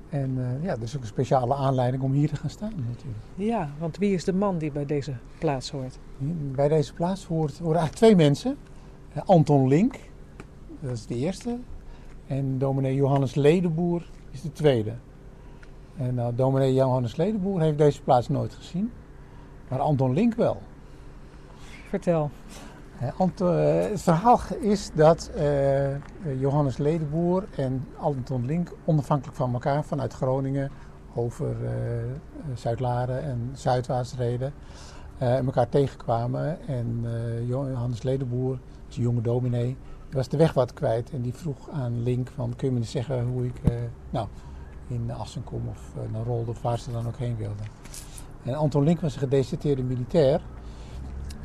En eh, ja, er is ook een speciale aanleiding om hier te gaan staan natuurlijk. Ja, want wie is de man die bij deze plaats hoort? Bij deze plaats hoort, horen eigenlijk twee mensen. Eh, Anton Link, dat is de eerste. En dominee Johannes Ledenboer is de tweede. En nou, dominee Johannes Ledenboer heeft deze plaats nooit gezien. Maar Anton Link wel. Vertel. Eh, het verhaal is dat eh, Johannes Ledenboer en Anton Link onafhankelijk van elkaar vanuit Groningen over eh Zuid-Laren en zuidwaarts reden. elkaar tegenkwamen. En Johannes Ledenboer, een jonge dominee, was de weg wat kwijt. En die vroeg aan Link van kun je me eens zeggen hoe ik nou, in Assen kom of naar Rolde of waar ze dan ook heen wilden. En Anton Link was een gedeserteerde militair.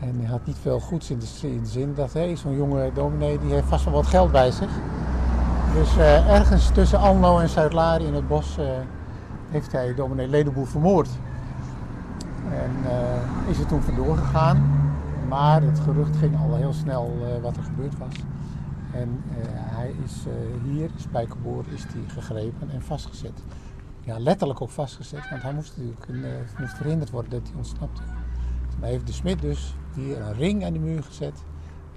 En hij had niet veel goeds in de, in de zin dat hey, zo'n jonge dominee die heeft vast wel wat geld bij zich. Dus eh, ergens tussen Alno en Zuid-Laren in het bos eh, heeft hij dominee Ledenboer vermoord. En eh, is er toen vandoor gegaan. Maar het gerucht ging al heel snel wat er gebeurd was. En hij is hier, in Spijkerboor, is hij gegrepen en vastgezet. Ja, letterlijk ook vastgezet, want hij moest natuurlijk moest verhinderd worden dat hij ontsnapte. Toen heeft de smid dus hier een ring aan de muur gezet.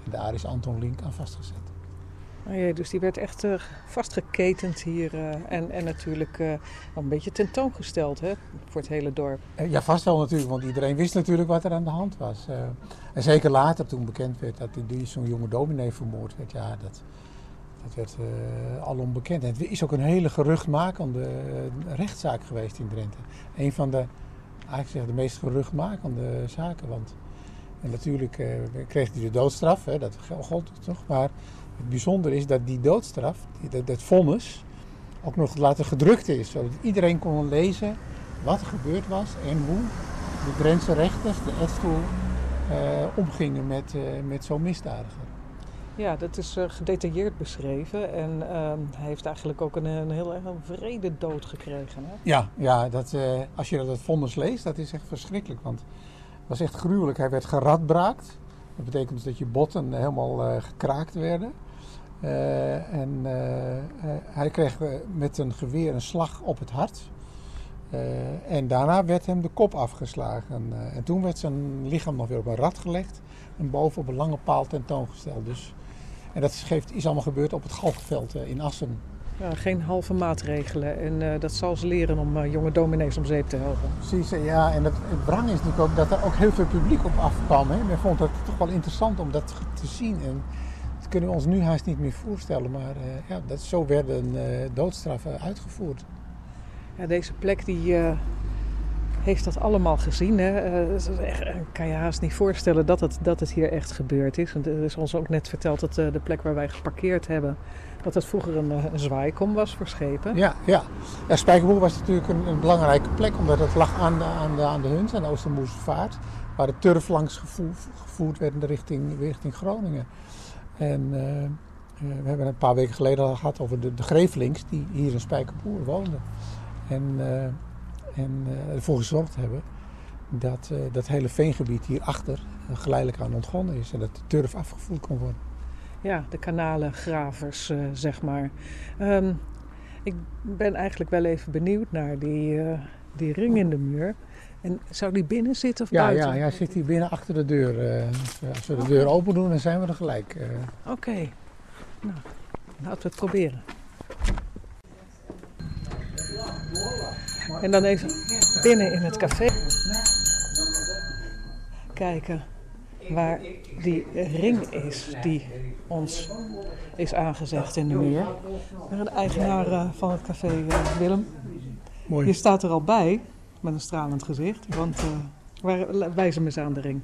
En daar is Anton Link aan vastgezet. Oh jee, dus die werd echt eh, vastgeketend hier eh, en, en natuurlijk wel een beetje tentoongesteld hè, voor het hele dorp. Ja, vast wel natuurlijk, want iedereen wist natuurlijk wat er aan de hand was. En zeker later, toen bekend werd dat die- zo'n jonge dominee vermoord werd, ja, dat, dat werd al onbekend. En het is ook een hele geruchtmakende rechtszaak geweest in Drenthe. Een van de, eigenlijk zeg, de meest geruchtmakende zaken. Want en natuurlijk eh, kreeg hij de doodstraf, hè, dat gold toch. Maar het bijzondere is dat die doodstraf, die- dat, dat vonnis, ook nog later gedrukt is. Zodat iedereen kon lezen wat er gebeurd was en hoe de Drentse rechters, de Edstoel, eh, omgingen met, eh, met zo'n misdadiger. Ja, dat is eh, gedetailleerd beschreven en ehm, hij heeft eigenlijk ook een, een heel erg vrede dood gekregen. Hè? Ja, ja dat, als je dat vonnis leest, dat is echt verschrikkelijk. Want was echt gruwelijk. Hij werd geradbraakt. Dat betekent dus dat je botten helemaal eh, gekraakt werden. Eh, en eh, eh, hij kreeg eh, met een geweer een slag op het hart. En daarna werd hem de kop afgeslagen. En toen werd zijn lichaam nog weer op een rad gelegd en boven op een lange paal tentoongesteld. Dus, en dat geeft, is allemaal gebeurd op het Galgenveld in Assen. Ja, geen halve maatregelen. En dat zal ze leren om jonge dominees om zeep te helpen. Precies, ja. En het, het wrang is natuurlijk ook dat er ook heel veel publiek op afkwam. Hè. Men vond het toch wel interessant om dat te zien. En dat kunnen we ons nu haast niet meer voorstellen. Maar ja, dat, zo werden doodstraffen uitgevoerd. Ja, deze plek die, heeft dat allemaal gezien. Hè? Uh, kan je haast niet voorstellen dat het, dat het hier echt gebeurd is. En er is ons ook net verteld dat uh, de plek waar wij geparkeerd hebben... dat het vroeger een, een zwaaikom was voor schepen. Ja, ja. ja Spijkerboer was natuurlijk een, een, belangrijke plek... omdat het lag aan de, aan de, aan de Huns, aan de waar de turf langs gevoerd, werd in de richting, richting Groningen. En... we hebben een paar weken geleden al gehad over de, de Grevelings die hier in Spijkerboer woonden. En, en uh, ervoor gezorgd hebben dat dat hele veengebied hierachter geleidelijk aan ontgonnen is. En dat de turf afgevoerd kon worden. Ja, de kanalengravers, zeg maar. Um, ik ben eigenlijk wel even benieuwd naar die, die ring in de muur. En zou die binnen zitten of ja, buiten? Ja, hij zit hier binnen achter de deur. als we de deur open doen, dan zijn we er gelijk. Oké. Okay. Nou, laten we het proberen. En dan even binnen in het café kijken waar die ring is die ons is aangezegd in de muur. De eigenaar eh, van het café, uh, Willem. Mooi. Je staat er al bij met een stralend gezicht, want uh, waar, wijs hem eens aan de ring.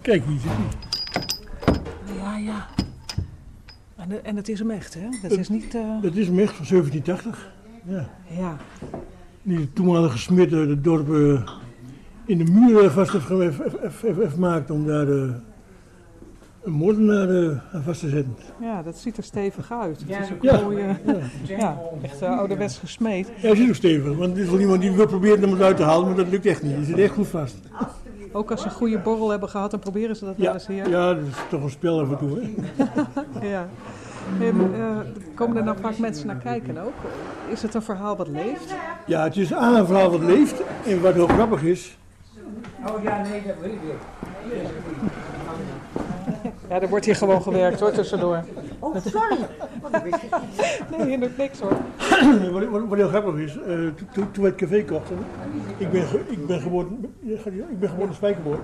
Kijk, hier zit hij. Ja, ja. En, en het is hem echt, hè? Dat is niet... Dat is hem echt van 1780. Ja. ja. Die toenmalige smid het dorp uh, in de muur vast heeft, heeft gemaakt om daar uh, een moordenaar uh, aan vast te zetten. Ja, dat ziet er stevig uit. Het ja. is ook ja. mooi, [LAUGHS] ja. ja. echt ouderwets gesmeed. Ja, het is ook stevig, want er is wel iemand die wil proberen hem eruit te halen, maar dat lukt echt niet. Die zit echt goed vast. Ook als ze een goede borrel hebben gehad, dan proberen ze dat ja. wel eens hier. Ja, dat is toch een spel af en toe. Hè? [LAUGHS] ja. En, uh, komen er nou vaak mensen naar kijken ook? Is het een verhaal wat leeft? Ja, het is aan een verhaal wat leeft. En wat heel grappig is. Oh ja, nee, dat weet ik Ja, er wordt hier gewoon gewerkt hoor, tussendoor. Oh, sorry. nee, je doet niks hoor. wat, wat, wat heel grappig is, uh, toen we het café kochten, ik ben, ik ben geboren, ik ben geboren in Spijkerboord.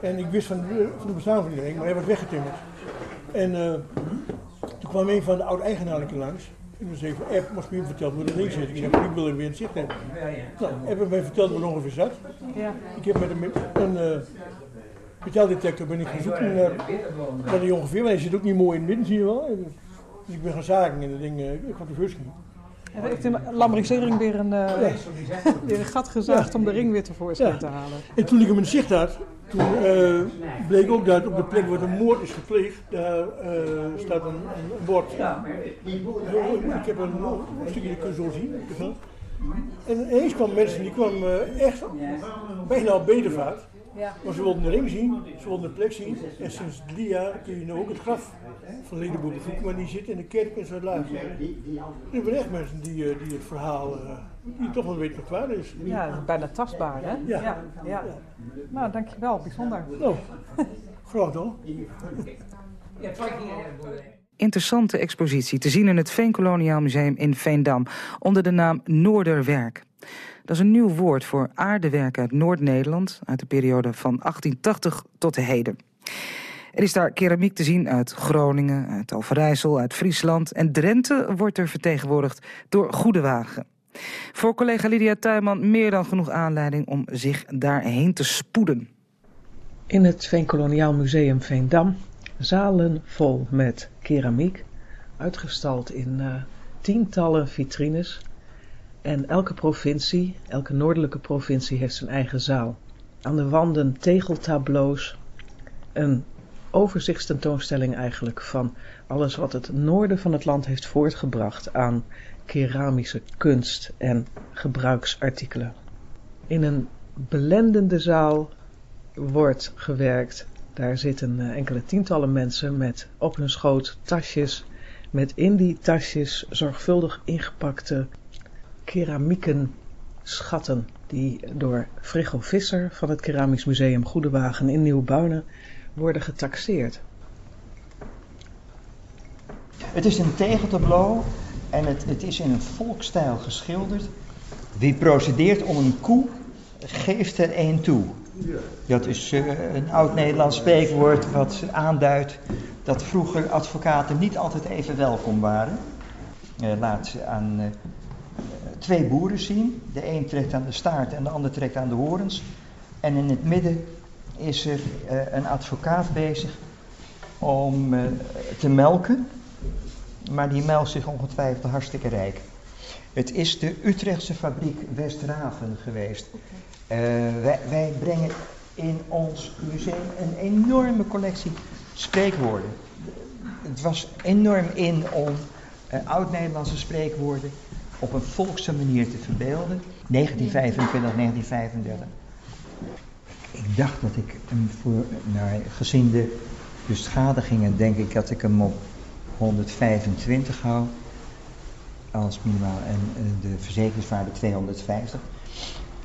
En ik wist van, van het bestaan van iedereen, maar hij was weggetimmerd. En uh, toen kwam een van de oude-eigenaren langs. En toen zei van, App, moest me verteld hoe dat ding zit. Ik zei, ik wil er weer in het zicht hebben. Nou, App heeft mij verteld waar ongeveer zat. Ja. Ik heb met een, een uh, ben ik gaan zoeken naar wat hij ongeveer, want hij zit ook niet mooi in het midden, zie je wel. En, dus ik ben gaan zagen en dat ding, uh, ik had de first heeft de lambrisering weer een, uh, weer een gat gezaagd ja. om de ring weer tevoorschijn ja. te halen. En toen ik hem in zicht had, toen uh, bleek ook dat op de plek waar de moord is gepleegd, daar uh, staat een, een, bord. Ja. Ik heb een, een stukje, je kunt zo zien. En ineens kwamen mensen, die kwamen echt bijna op bedevaart. Ja. Maar ze wilden de ring zien, ze wilden de plek zien. En sinds drie jaar kun je nu ook het graf van Ledenboer bezoeken, maar die zit in de kerk in Zuid-Laag. Er zijn echt mensen die, die het verhaal, uh, die toch wel weten wat waar is. Ja, dat is bijna tastbaar, hè? Ja. ja, ja. Nou, dankjewel, bijzonder. Nou, graag dan. Interessante expositie te zien in het Veenkoloniaal Museum in Veendam onder de naam Noorderwerk. Dat is een nieuw woord voor aardewerk uit Noord-Nederland uit de periode van 1880 tot de heden. Er is daar keramiek te zien uit Groningen, uit Overijssel, uit Friesland. En Drenthe wordt er vertegenwoordigd door Goedewagen. Voor collega Lydia Tuinman meer dan genoeg aanleiding om zich daarheen te spoeden. In het Veenkoloniaal Museum Veendam zalen vol met keramiek, uitgestald in uh, tientallen vitrines. En elke provincie, elke noordelijke provincie heeft zijn eigen zaal. Aan de wanden tegeltableaus, een overzichtstentoonstelling eigenlijk van alles wat het noorden van het land heeft voortgebracht aan keramische kunst en gebruiksartikelen. In een belendende zaal wordt gewerkt. Daar zitten enkele tientallen mensen met op hun schoot tasjes, met in die tasjes zorgvuldig ingepakte keramieken schatten die door Frigo Visser van het Keramisch Museum Goedewagen in Nieuwbuinen worden getaxeerd. Het is een tegeltableau en het, het is in een volkstijl geschilderd. Wie procedeert om een koe, geeft er één toe. Dat is uh, een oud-Nederlands spreekwoord wat aanduidt dat vroeger advocaten niet altijd even welkom waren. Uh, laat aan uh, twee boeren zien. De een trekt aan de staart en de ander trekt aan de horens. En in het midden is er een advocaat bezig om te melken. Maar die melkt zich ongetwijfeld hartstikke rijk. Het is de Utrechtse fabriek Westraven geweest. Wij, wij brengen in ons museum een enorme collectie spreekwoorden. Het was enorm in om uh, oud-Nederlandse spreekwoorden op een volkse manier te verbeelden. 1925, 1935. Ik dacht dat ik hem voor, nou, gezien de beschadigingen, denk ik dat ik hem op 125 hou. Als minimaal. En de verzekeringswaarde 250.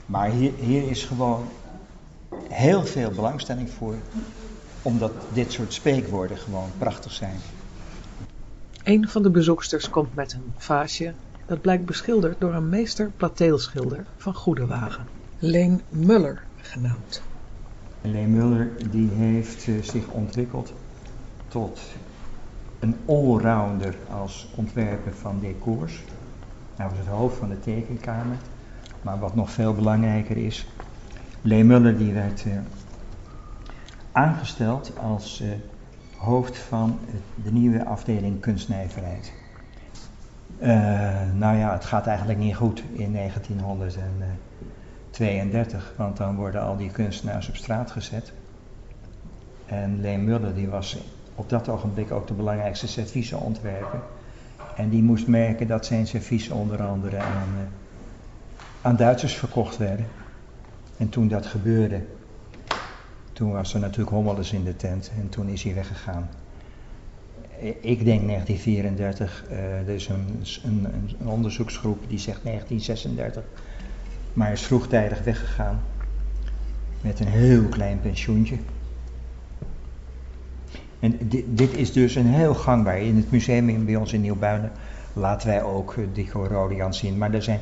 Maar hier, hier is gewoon heel veel belangstelling voor, omdat dit soort spreekwoorden gewoon prachtig zijn. Een van de bezoeksters komt met een vaasje dat blijkt beschilderd door een meester plateelschilder van Goedewagen, Leen Muller genaamd. Leen Muller die heeft uh, zich ontwikkeld tot een allrounder als ontwerper van decors. Hij was het hoofd van de tekenkamer, maar wat nog veel belangrijker is, Lee Muller die werd uh, aangesteld als uh, hoofd van de nieuwe afdeling kunstnijverheid. Uh, nou ja, het gaat eigenlijk niet goed in 1932, want dan worden al die kunstenaars op straat gezet. En Lee Muller die was op dat ogenblik ook de belangrijkste servieseontwerper. En die moest merken dat zijn serviezen onder andere aan, aan Duitsers verkocht werden. En toen dat gebeurde, toen was er natuurlijk hommeles in de tent en toen is hij weggegaan. Ik denk 1934, uh, er is een, een, een, onderzoeksgroep die zegt 1936, maar is vroegtijdig weggegaan met een heel klein pensioentje. En dit, dit is dus een heel gangbaar. In het museum bij ons in Nieuwbuinen laten wij ook Dico Rodian zien, maar er zijn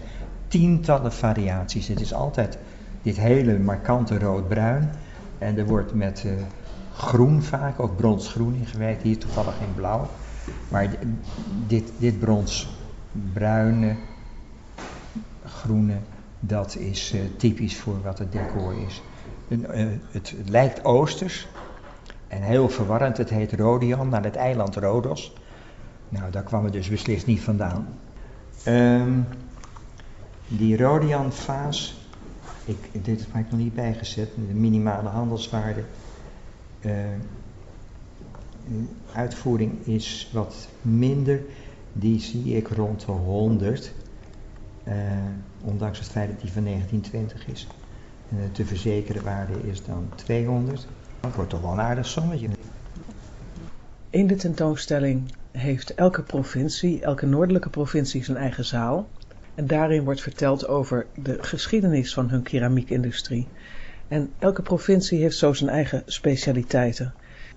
tientallen variaties. Het is altijd dit hele markante rood-bruin. En er wordt met uh, groen vaak, ook bronsgroen ingewerkt. Hier toevallig in blauw. Maar dit, dit bronsbruine, groene, dat is uh, typisch voor wat het decor is. Het, het, lijkt oosters. En heel verwarrend, het heet Rodian, naar het eiland Rodos. Nou, daar kwam het dus beslist niet vandaan. Um, die Rodian-vaas ik, dit heb ik nog niet bijgezet, de minimale handelswaarde. Uh, uitvoering is wat minder, die zie ik rond de 100. Uh, ondanks het feit dat die van 1920 is. En de te verzekeren waarde is dan 200. Dat wordt toch wel een aardig sommetje. In de tentoonstelling heeft elke provincie, elke noordelijke provincie zijn eigen zaal. En daarin wordt verteld over de geschiedenis van hun keramiekindustrie. En elke provincie heeft zo zijn eigen specialiteiten.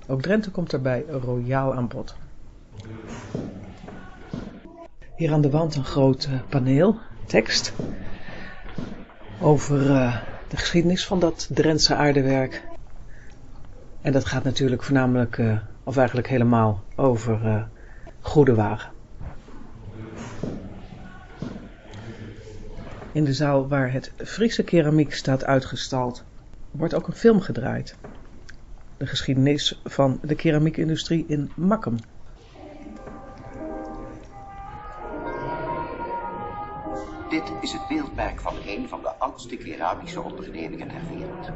Ook Drenthe komt daarbij royaal aan bod. Hier aan de wand een groot uh, paneel, tekst, over uh, de geschiedenis van dat Drentse aardewerk. En dat gaat natuurlijk voornamelijk, uh, of eigenlijk helemaal, over Goede In de zaal waar het Friese keramiek staat uitgestald, wordt ook een film gedraaid. De geschiedenis van de keramiekindustrie in Makkum. Dit is het beeldmerk van een van de oudste keramische ondernemingen ter wereld.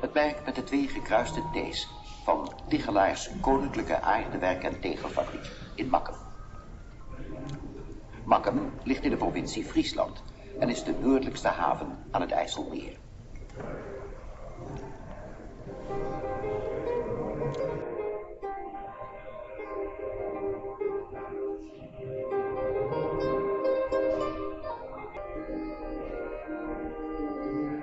Het merk met de twee gekruiste T's van Tichelaars Koninklijke Aardewerk en Tegelfabriek in Makkum. Makkum ligt in de provincie Friesland en is de noordelijkste haven aan het IJsselmeer.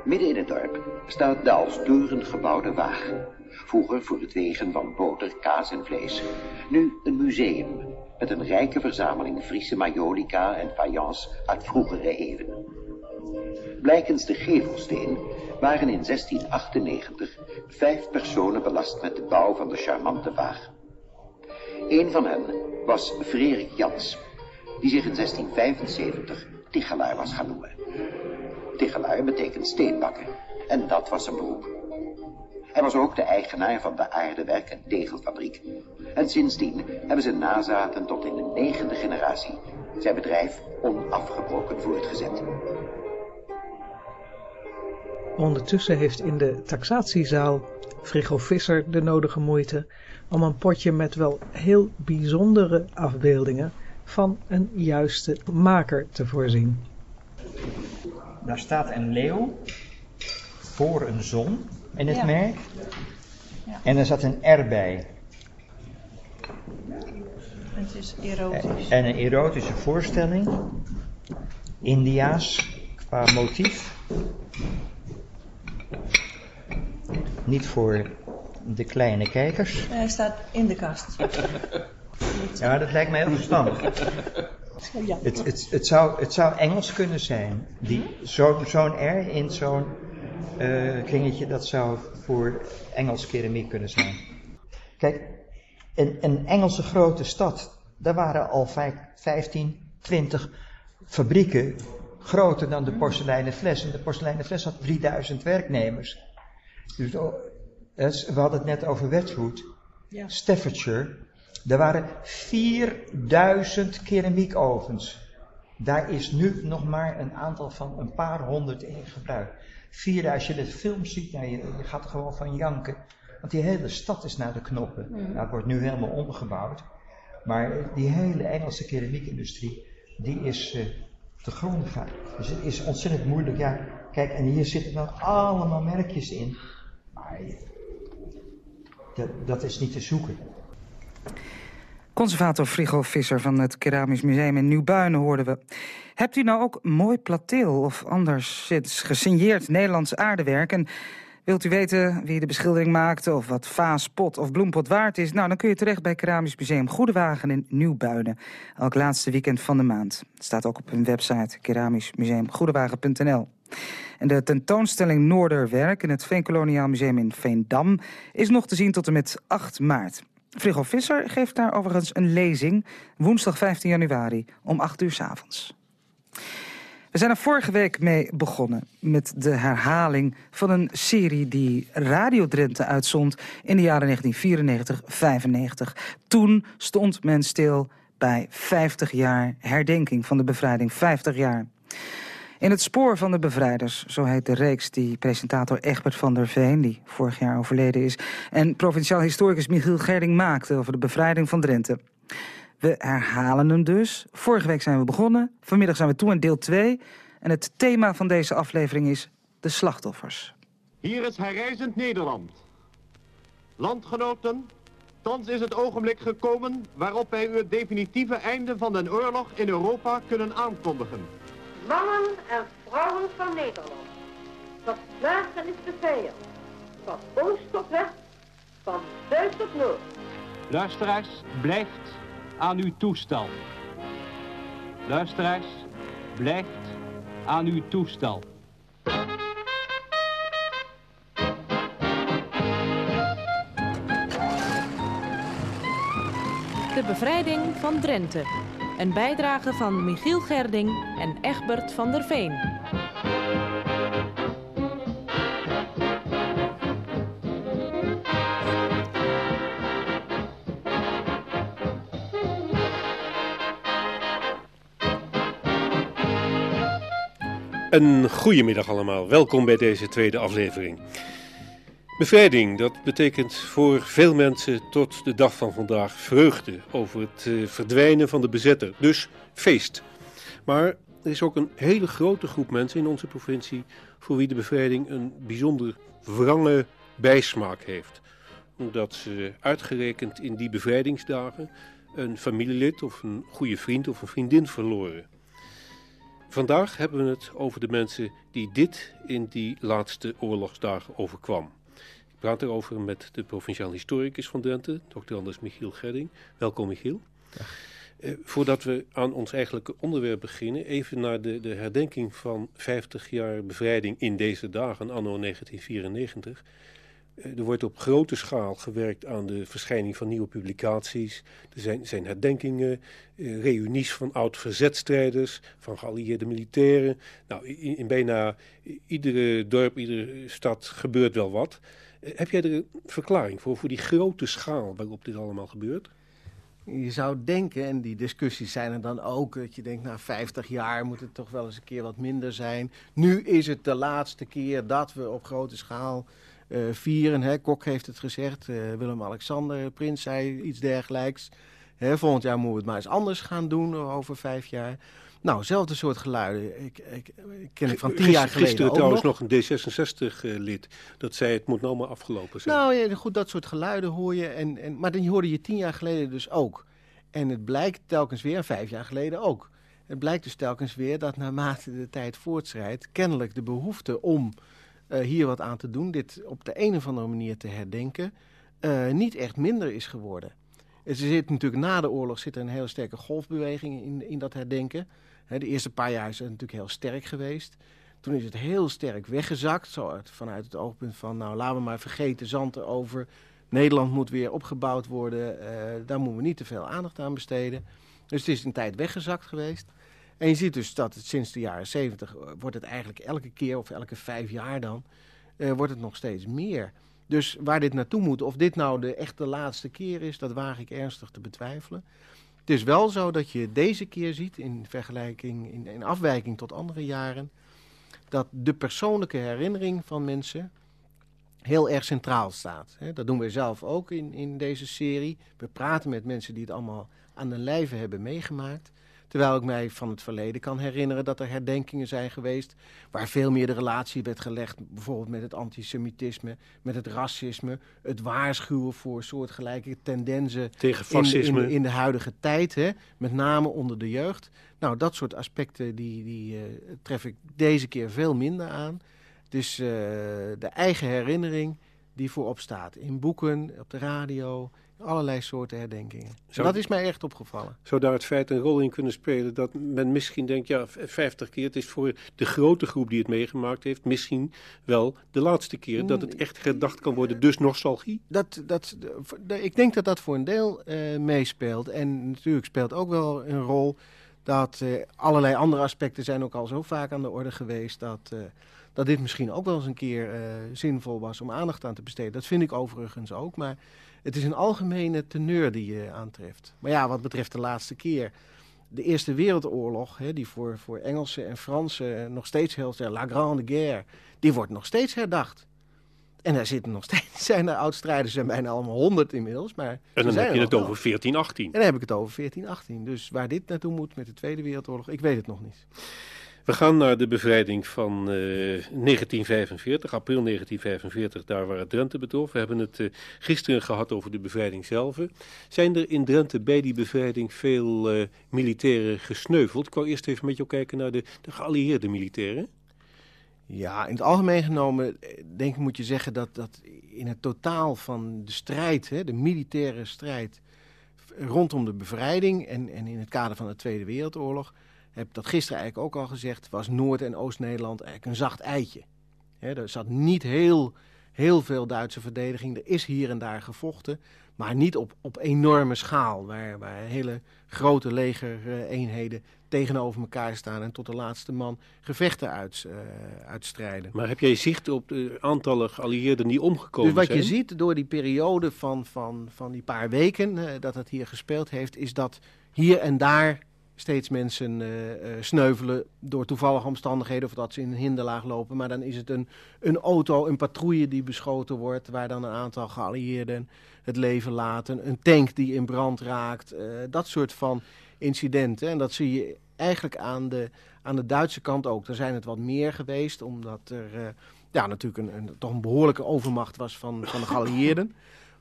Midden in het dorp staat de deuren gebouwde wagen. Vroeger voor het wegen van boter, kaas en vlees. Nu een museum met een rijke verzameling Friese majolica en fayence uit vroegere eeuwen. Blijkens de gevelsteen waren in 1698 vijf personen belast met de bouw van de charmante wagen. Een van hen was Frederik Jans, die zich in 1675 Tichelaar was gaan noemen. Tichelaar betekent steenbakken en dat was zijn beroep. Hij was ook de eigenaar van de aardewerk- en tegelfabriek. En sindsdien hebben zijn nazaten tot in de negende generatie zijn bedrijf onafgebroken voortgezet. Ondertussen heeft in de taxatiezaal Frigo Visser de nodige moeite om een potje met wel heel bijzondere afbeeldingen van een juiste maker te voorzien. Daar staat een leeuw voor een zon in het Ja. merk. Ja. En er zat een R bij. Het is erotisch. En een erotische voorstelling. Indiaas qua motief. Niet voor de kleine kijkers. Hij staat in de kast. [LAUGHS] Ja, dat lijkt me heel verstandig. Ja. Het, het, het, zou, het zou Engels kunnen zijn. Die, zo, zo'n R in zo'n eh, kringetje, dat zou voor Engels keramiek kunnen zijn. Kijk, een, een Engelse grote stad, daar waren al vijf- 15, 20 fabrieken groter dan de porseleinen fles. En de porseleinen fles had 3000 werknemers. Dus, oh, is- we hadden het net over Wedgwood. Ja. Staffordshire. Er waren 4000 keramiekovens. Daar is nu nog maar een aantal van een paar honderd in gebruik. Vier, als je de film ziet, nou, je, je gaat er gewoon van janken. Want die hele stad is naar de knoppen. Mhm. Nou, het wordt nu helemaal omgebouwd. Maar die hele Engelse keramiekindustrie, die is eh, te gronden gegaan. Dus het is ontzettend moeilijk. Ja, kijk, en hier zitten dan allemaal merkjes in. Maar dat, dat is niet te zoeken. Conservator Frigo Visser van het Keramisch Museum in Nieuwbuinen hoorden we. Hebt u nou ook mooi plateel of anders gesigneerd Nederlands aardewerk... en wilt u weten wie de beschildering maakte of wat vaas, pot of bloempot waard is... nou, dan kun je terecht bij Keramisch Museum Goedewagen in Nieuwbuinen. Elk laatste weekend van de maand. Het staat ook op hun website keramischmuseumgoedewagen.nl. En de tentoonstelling Noorderwerk in het Veenkoloniaal Museum in Veendam... is nog te zien tot en met 8 maart. Frigo Visser geeft daar overigens een lezing woensdag 15 januari om 8 uur s avonds. We zijn er vorige week mee begonnen met de herhaling van een serie die Radio Drenthe uitzond in de jaren 1994-95. Toen stond men stil bij 50 jaar herdenking van de bevrijding. 50 jaar. In het spoor van de bevrijders, zo heet de reeks die presentator Egbert van der Veen, die vorig jaar overleden is, en provinciaal historicus Michiel Gerding maakte over de bevrijding van Drenthe. We herhalen hem dus. Vorige week zijn we begonnen, vanmiddag zijn we toe in deel 2. En het thema van deze aflevering is de slachtoffers. Hier is herrijzend Nederland. Landgenoten, thans is het ogenblik gekomen waarop wij u het definitieve einde van de oorlog in Europa kunnen aankondigen. Mannen en vrouwen van Nederland. Verslagen is de vijand. Van oost tot west, van zuid tot noord. Luisteraars, blijft aan uw toestel. Luisteraars, blijft aan uw toestel. De bevrijding van Drenthe. Een bijdrage van Michiel Gerding en Egbert van der Veen. Een goedemiddag allemaal, welkom bij deze tweede aflevering. Bevrijding, dat betekent voor veel mensen tot de dag van vandaag vreugde over het eh, verdwijnen van de bezetter, dus feest. Maar er is ook een hele grote groep mensen in onze provincie voor wie de bevrijding een bijzonder wrange bijsmaak heeft. Omdat ze uitgerekend in die bevrijdingsdagen een familielid of een goede vriend of een vriendin verloren. Vandaag hebben we het over de mensen die dit in die laatste oorlogsdagen overkwam. Ik praat erover met de provinciaal historicus van Drenthe, dr. Anders Michiel Gedding. Welkom Michiel. Eh, voordat we aan ons eigenlijke onderwerp beginnen, even naar de, de herdenking van 50 jaar bevrijding in deze dagen, anno 1994. Eh, er wordt op grote schaal gewerkt aan de verschijning van nieuwe publicaties. Er zijn, zijn herdenkingen, eh, reunies van oud-verzetstrijders, van geallieerde militairen. Nou, in, bijna iedere dorp, iedere stad gebeurt wel wat. Eh, heb jij er een verklaring voor, voor die grote schaal waarop dit allemaal gebeurt? Je zou denken, en die discussies zijn er dan ook, dat je denkt, na nou, 50 jaar moet het toch wel eens een keer wat minder zijn. Nu is het de laatste keer dat we op grote schaal uh, vieren. Hè. Kok heeft het gezegd, uh, Willem-Alexander, Prins zei iets dergelijks. Hè, volgend jaar moeten we het maar eens anders gaan doen, over vijf jaar. Nou, zelfde soort geluiden. Ik, ik, ik ken ik van tien jaar geleden Gisteren trouwens nog, een D66-lid dat zei het moet nou maar afgelopen zijn. Nou ja, goed, dat soort geluiden hoor je. En, en, maar dan hoorde je tien jaar geleden dus ook. En het blijkt telkens weer, vijf jaar geleden ook. Het blijkt dus telkens weer dat naarmate de tijd voortschrijdt... kennelijk de behoefte om uh, hier wat aan te doen, dit op de een of andere manier te herdenken, uh, niet echt minder is geworden. Er zit natuurlijk na de oorlog zit er een hele sterke golfbeweging in, in dat herdenken. He, de eerste paar jaar is het natuurlijk heel sterk geweest. Toen is het heel sterk weggezakt, zo vanuit het oogpunt van, nou laten we maar vergeten, zand erover. Nederland moet weer opgebouwd worden, uh, daar moeten we niet te veel aandacht aan besteden. Dus het is een tijd weggezakt geweest. En je ziet dus dat het sinds de jaren zeventig eh, wordt het eigenlijk elke keer of elke vijf jaar dan, uh, wordt het nog steeds meer. Dus waar dit naartoe moet, of dit nou de echte laatste keer is, dat waag ik ernstig te betwijfelen. Het is wel zo dat je deze keer ziet, in vergelijking, in, in afwijking tot andere jaren, dat de persoonlijke herinnering van mensen heel erg centraal staat. Dat doen we zelf ook in, in deze serie. We praten met mensen die het allemaal aan de lijve hebben meegemaakt. Terwijl ik mij van het verleden kan herinneren dat er herdenkingen zijn geweest waar veel meer de relatie werd gelegd, bijvoorbeeld met het antisemitisme, met het racisme, het waarschuwen voor soortgelijke tendensen tegen fascisme in, in, in de huidige tijd, hè, met name onder de jeugd. Nou, dat soort aspecten die, die uh, tref ik deze keer veel minder aan. Dus uh, de eigen herinnering die voorop staat in boeken, op de radio, allerlei soorten herdenkingen. Zou, dat is mij echt opgevallen. Zou daar het feit een rol in kunnen spelen dat men misschien denkt, ja, 50 keer, het is voor de grote groep die het meegemaakt heeft, misschien wel de laatste keer dat het echt gedacht kan worden, dus nostalgie? Dat, dat, ik denk dat dat voor een deel uh, meespeelt. En natuurlijk speelt ook wel een rol dat uh, allerlei andere aspecten zijn ook al zo vaak aan de orde geweest dat... Uh, dat dit misschien ook wel eens een keer zinvol was om aandacht aan te besteden. Dat vind ik overigens ook, maar het is een algemene teneur die je aantreft. Maar ja, wat betreft de laatste keer. De Eerste Wereldoorlog, hè, die voor, voor Engelsen en Fransen nog steeds heel sterk, La Grande Guerre, die wordt nog steeds herdacht. En daar zitten nog [LAUGHS] steeds, zijn er oud-strijders, zijn bijna allemaal honderd inmiddels. Maar en dan heb je het over 1418. En dan heb ik het over 1418. Dus waar dit naartoe moet met de Tweede Wereldoorlog, ik weet het nog niet. We gaan naar de bevrijding van uh, 1945, april 1945, daar waar het Drenthe betrof. We hebben het uh, gisteren gehad over de bevrijding zelf. Zijn er in Drenthe bij die bevrijding veel uh, militairen gesneuveld? Ik wou eerst even met jou kijken naar de, de geallieerde militairen. Ja, in het algemeen genomen denk ik moet je zeggen dat, dat in het totaal van de strijd, hè, de militaire strijd rondom de bevrijding en, en in het kader van de Tweede Wereldoorlog heb dat gisteren eigenlijk ook al gezegd, was Noord- en Oost-Nederland eigenlijk een zacht eitje. er zat niet heel, heel veel Duitse verdediging. Er is hier en daar gevochten, maar niet op, op enorme schaal, waar, waar hele grote legereenheden tegenover elkaar staan en tot de laatste man gevechten uit, uh, uitstrijden. Maar heb jij zicht op de aantallen geallieerden die omgekomen zijn? Dus wat je ziet door die periode van, van, van die paar weken uh, dat het hier gespeeld heeft, is dat hier en daar steeds mensen uh, uh, sneuvelen door toevallige omstandigheden of dat ze in een hinderlaag lopen. Maar dan is het een, een auto, een patrouille die beschoten wordt, waar dan een aantal geallieerden het leven laten. Een tank die in brand raakt, uh, dat soort van incidenten. En dat zie je eigenlijk aan de, aan de Duitse kant ook. Er zijn het wat meer geweest, omdat er ja, natuurlijk een, een, toch een behoorlijke overmacht was van, van de geallieerden.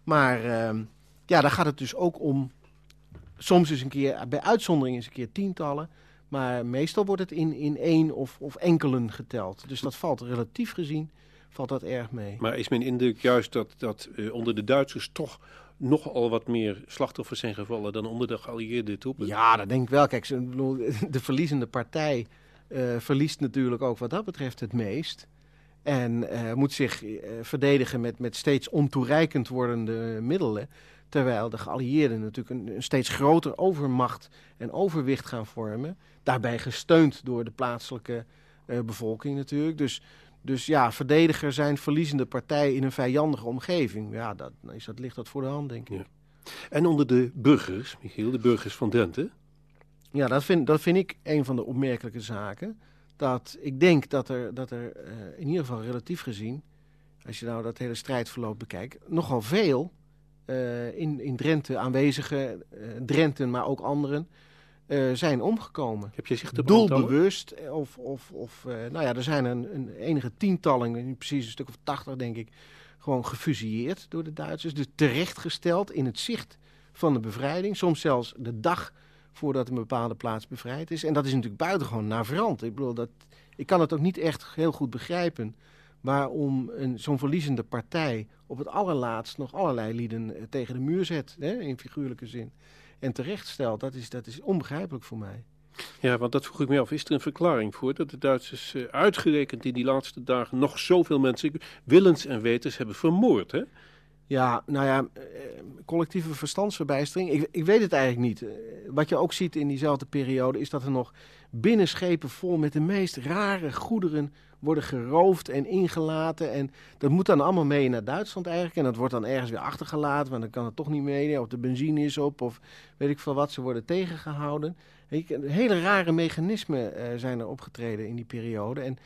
Maar ehm, ja, daar gaat het dus ook om soms eens een keer, bij uitzondering eens een keer tientallen. Maar meestal wordt het in, in één of, of enkelen geteld. Dus dat valt relatief gezien valt dat erg mee. Maar is mijn indruk juist dat, dat uh, onder de Duitsers toch nogal wat meer slachtoffers zijn gevallen dan onder de geallieerde troepen? Ja, dat denk ik wel. Kijk, [LAUGHS] de verliezende partij uh, verliest natuurlijk ook wat dat betreft het meest. En uh, moet zich verdedigen met, met steeds ontoereikend wordende middelen. Terwijl de geallieerden natuurlijk een, een, steeds groter overmacht en overwicht gaan vormen. Daarbij gesteund door de plaatselijke uh, bevolking natuurlijk. Dus, dus ja, verdediger zijn verliezende partij in een vijandige omgeving. Ja, dat, is, dat ligt dat voor de hand, denk ik. Ja. En onder de burgers, Michiel, de burgers van Drenthe? Ja, dat vind, dat vind ik een van de opmerkelijke zaken. Dat ik denk dat er, dat er uh, in ieder geval relatief gezien, als je nou dat hele strijdverloop bekijkt, nogal veel uh, in, in Drenthe aanwezige uh, Drenten, maar ook anderen, uh, zijn omgekomen. Heb je zich de Doelbewust, of, of, of nou ja, er zijn een, een enige tientallen, precies een stuk of tachtig denk ik, gewoon gefusilleerd door de Duitsers. Dus terechtgesteld in het zicht van de bevrijding, soms zelfs de dag voordat een bepaalde plaats bevrijd is. En dat is natuurlijk buitengewoon navrant. Ik bedoel, dat, ik kan het ook niet echt heel goed begrijpen waarom zo'n verliezende partij op het allerlaatst nog allerlei lieden eh, tegen de muur zet, hè, in figuurlijke zin. En terecht stelt, dat is, dat is onbegrijpelijk voor mij. Ja, want dat vroeg ik me af. Is er een verklaring voor dat de Duitsers uh, uitgerekend in die laatste dagen nog zoveel mensen willens en wetens hebben vermoord? Hè? Ja, nou ja, eh, collectieve verstandsverbijstering. Ik, ik weet het eigenlijk niet. Wat je ook ziet in diezelfde periode is dat er nog binnenschepen vol met de meest rare goederen worden geroofd en ingelaten. En dat moet dan allemaal mee naar Duitsland eigenlijk. En dat wordt dan ergens weer achtergelaten, want dan kan het toch niet mee. Of de benzine is op, of weet ik veel wat. Ze worden tegengehouden. Hele rare mechanismen uh, zijn er opgetreden in die periode. En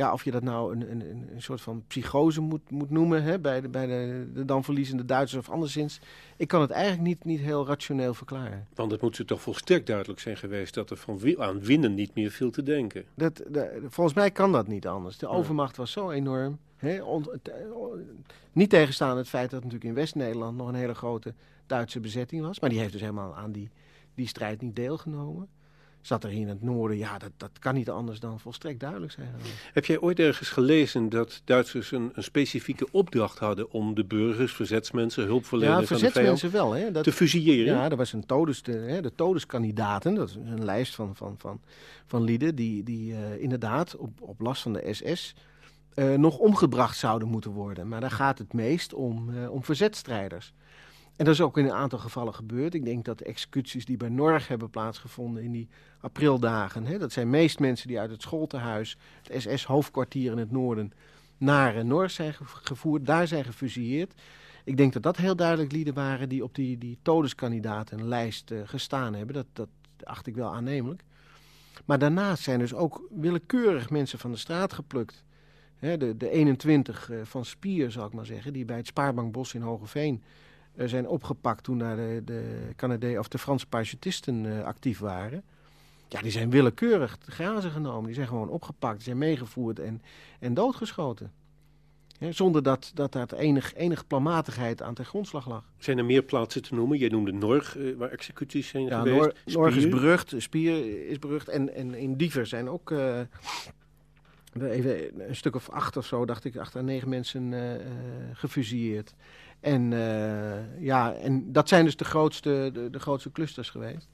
ja, of je dat nou een, een, een soort van psychose moet, moet noemen hè, bij, de, bij de, de dan verliezende Duitsers of anderszins. Ik kan het eigenlijk niet, niet heel rationeel verklaren. Want het moet ze toch volstrekt duidelijk zijn geweest dat er van aan winnen niet meer viel te denken. Dat, de, volgens mij kan dat niet anders. De overmacht was zo enorm. Hè, on, niet tegenstaan het feit dat natuurlijk in West-Nederland nog een hele grote Duitse bezetting was. Maar die heeft dus helemaal aan die, die strijd niet deelgenomen zat er in het noorden. Ja, dat, dat kan niet anders dan volstrekt duidelijk zijn. Heb jij ooit ergens gelezen dat Duitsers een, een specifieke opdracht hadden om de burgers, verzetsmensen, hulpverleners ja, verzetsmensen wel, hè, dat, te fusilleren? Ja, er was een todes, de, hè, de todeskandidaten, dat is een lijst van, van, van, van lieden die, die uh, inderdaad op, op last van de SS uh, nog omgebracht zouden moeten worden. Maar daar gaat het meest om, uh, om verzetstrijders. En dat is ook in een aantal gevallen gebeurd. Ik denk dat de executies die bij Norg hebben plaatsgevonden in die aprildagen, hè, dat zijn meest mensen die uit het schooltehuis, het SS-hoofdkwartier in het noorden, naar Norg zijn gevoerd, daar zijn gefusilleerd. Ik denk dat dat heel duidelijk lieden waren die op die, die todeskandidatenlijst uh, gestaan hebben. Dat, dat acht ik wel aannemelijk. Maar daarnaast zijn dus ook willekeurig mensen van de straat geplukt. de, de 21 uh, van Spier, zal ik maar zeggen, die bij het Spaarbankbos in Hogeveen zijn opgepakt toen daar de, de Canadees of de Franse parachutisten uh, actief waren. Ja, die zijn willekeurig te grazen genomen. Die zijn gewoon opgepakt, die zijn meegevoerd en, en doodgeschoten. zonder dat, dat daar enig, enige planmatigheid aan ten grondslag lag. Zijn er meer plaatsen te noemen? Jij noemde Norg, uh, waar executies zijn ja, geweest. Nor Norg is berucht, Spier is berucht. En, en in Diever zijn ook uh, even een stuk of acht of zo, dacht ik, acht à negen mensen gefusilleerd. En, uh, ja, en dat zijn dus de grootste, de, de, grootste clusters geweest.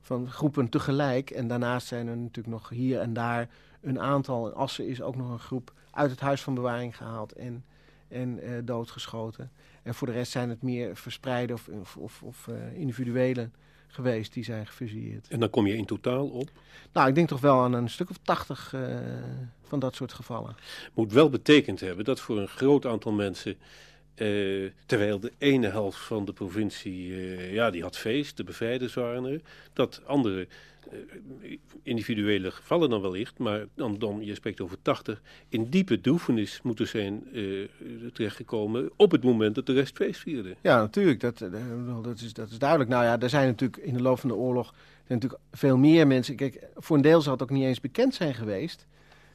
Van groepen tegelijk. En daarnaast zijn er natuurlijk nog hier en daar een aantal. In Assen is ook nog een groep uit het huis van bewaring gehaald en, en uh, doodgeschoten. En voor de rest zijn het meer verspreide of, of, of, of uh, individuele geweest die zijn gefusilleerd. En dan kom je in totaal op? Nou, ik denk toch wel aan een stuk of tachtig van dat soort gevallen. Moet wel betekend hebben dat voor een groot aantal mensen uh, terwijl de ene helft van de provincie, uh, ja, die had feest, de bevrijders waren er. Dat andere uh, individuele gevallen dan wellicht, maar dan, dan, je spreekt over 80, in diepe droefenis moeten zijn terechtgekomen op het moment dat de rest feest vierde. Ja, natuurlijk, dat, dat, is, dat is duidelijk. Nou ja, er zijn natuurlijk in de loop van de oorlog zijn natuurlijk veel meer mensen. Kijk, voor een deel zal het ook niet eens bekend zijn geweest.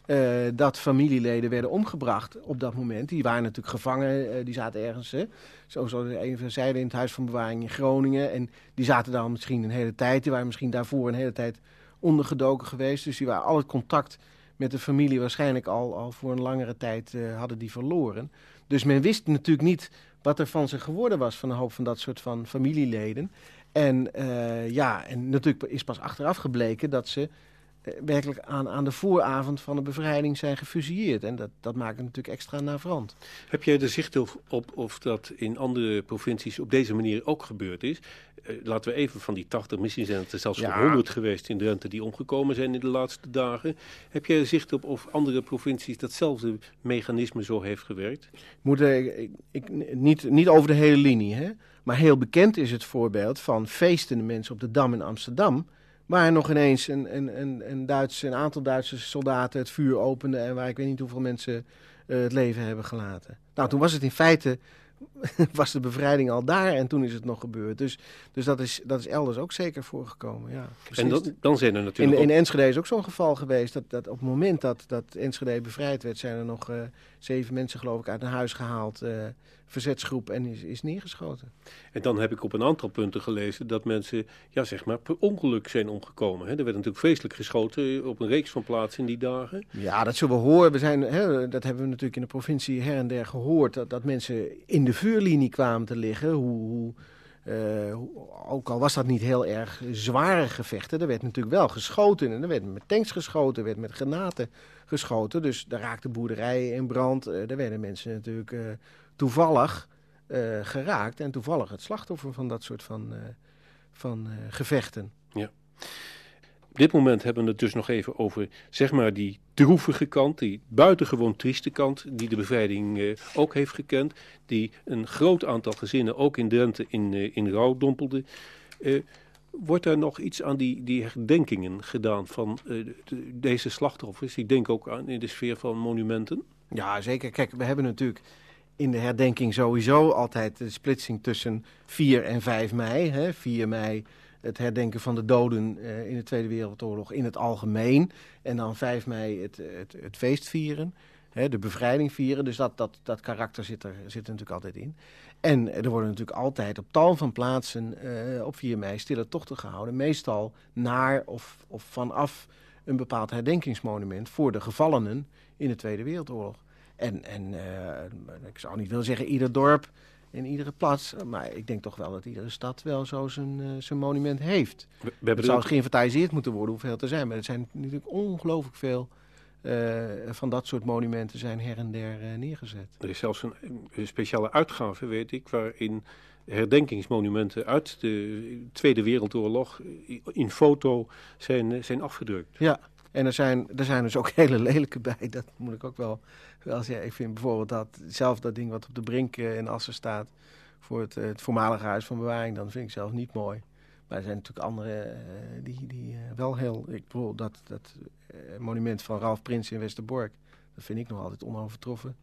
Uh, dat familieleden werden omgebracht op dat moment. Die waren natuurlijk gevangen, uh, die zaten ergens, hè, zo zoals even zeiden, in het huis van bewaring in Groningen. En die zaten dan misschien een hele tijd, die waren misschien daarvoor een hele tijd ondergedoken geweest. Dus die waren al het contact met de familie waarschijnlijk al, al voor een langere tijd uh, hadden die verloren. Dus men wist natuurlijk niet wat er van ze geworden was van een hoop van dat soort van familieleden. En ja, en natuurlijk is pas achteraf gebleken dat ze werkelijk aan, aan de vooravond van de bevrijding zijn gefusilleerd. En dat, dat maakt het natuurlijk extra navrant. Heb jij er zicht op, op of dat in andere provincies op deze manier ook gebeurd is? Uh, laten we even van die 80, misschien zijn het er zelfs ja. 100 geweest in Drenthe die omgekomen zijn in de laatste dagen. Heb jij er zicht op of andere provincies datzelfde mechanisme zo heeft gewerkt? Moet, ik, ik, niet, niet over de hele linie, hè? Maar heel bekend is het voorbeeld van feestende mensen op de Dam in Amsterdam. Waar nog ineens een, een, een, een, Duitse, een aantal Duitse soldaten het vuur openden. En waar ik weet niet hoeveel mensen uh, het leven hebben gelaten. Nou, toen was het in feite. [LAUGHS] was de bevrijding al daar en toen is het nog gebeurd. Dus, dus dat, is, dat is elders ook zeker voorgekomen. Ja, en dat, dan zijn er natuurlijk. In, in Enschede is ook zo'n geval geweest. Dat, dat op het moment dat, dat Enschede bevrijd werd, zijn er nog uh, zeven mensen, geloof ik, uit een huis gehaald. Uh, verzetsgroep en is, is neergeschoten. En dan heb ik op een aantal punten gelezen dat mensen, ja zeg maar, per ongeluk zijn omgekomen. Hè? Er werd natuurlijk vreselijk geschoten op een reeks van plaatsen in die dagen. Ja, dat zullen we horen. We zijn, hè, dat hebben we natuurlijk in de provincie her en der gehoord, dat, dat mensen in de vuurlinie kwamen te liggen. Hoe, hoe, uh, ook al was dat niet heel erg zware gevechten, er werd natuurlijk wel geschoten. En er werd met tanks geschoten, er werd met granaten geschoten. Dus daar raakten boerderijen in brand. Er werden mensen natuurlijk uh, toevallig uh, geraakt en toevallig het slachtoffer van dat soort van, van gevechten. Ja. Op dit moment hebben we het dus nog even over zeg maar die droevige kant, die buitengewoon trieste kant, die de bevrijding ook heeft gekend, die een groot aantal gezinnen ook in Drenthe in, in rouw dompelde. Wordt er nog iets aan die, die herdenkingen gedaan van de, deze slachtoffers? Ik denk ook aan in de sfeer van monumenten. Ja, zeker. Kijk, we hebben natuurlijk in de herdenking sowieso altijd de splitsing tussen 4 en 5 mei. Hè. 4 mei het herdenken van de doden uh, in de Tweede Wereldoorlog in het algemeen. En dan 5 mei het, het, het feest vieren, hè, de bevrijding vieren. Dus dat, dat, dat karakter zit er, zit er natuurlijk altijd in. En er worden natuurlijk altijd op tal van plaatsen uh, op 4 mei stille tochten gehouden. Meestal naar of, of vanaf een bepaald herdenkingsmonument voor de gevallenen in de Tweede Wereldoorlog. En, en uh, ik zou niet willen zeggen ieder dorp in iedere plaats, maar ik denk toch wel dat iedere stad wel zo zijn, uh, zijn monument heeft. We, we het zou ook... geïnventariseerd moeten worden hoeveel er zijn, maar er zijn natuurlijk ongelooflijk veel uh, van dat soort monumenten zijn her en der neergezet. Er is zelfs een, een, speciale uitgave, weet ik, waarin herdenkingsmonumenten uit de Tweede Wereldoorlog in foto zijn, zijn afgedrukt. Ja, en er zijn, er zijn dus ook [LAUGHS] hele lelijke bij, dat moet ik ook wel wel zeggen. Ik vind bijvoorbeeld dat, zelf dat ding wat op de brink in Assen staat, voor het, het voormalige huis van bewaring, dan vind ik zelf niet mooi. Maar er zijn natuurlijk andere uh, die, die wel heel, ik bedoel, dat, dat monument van Ralf Prins in Westerbork, dat vind ik nog altijd onovertroffen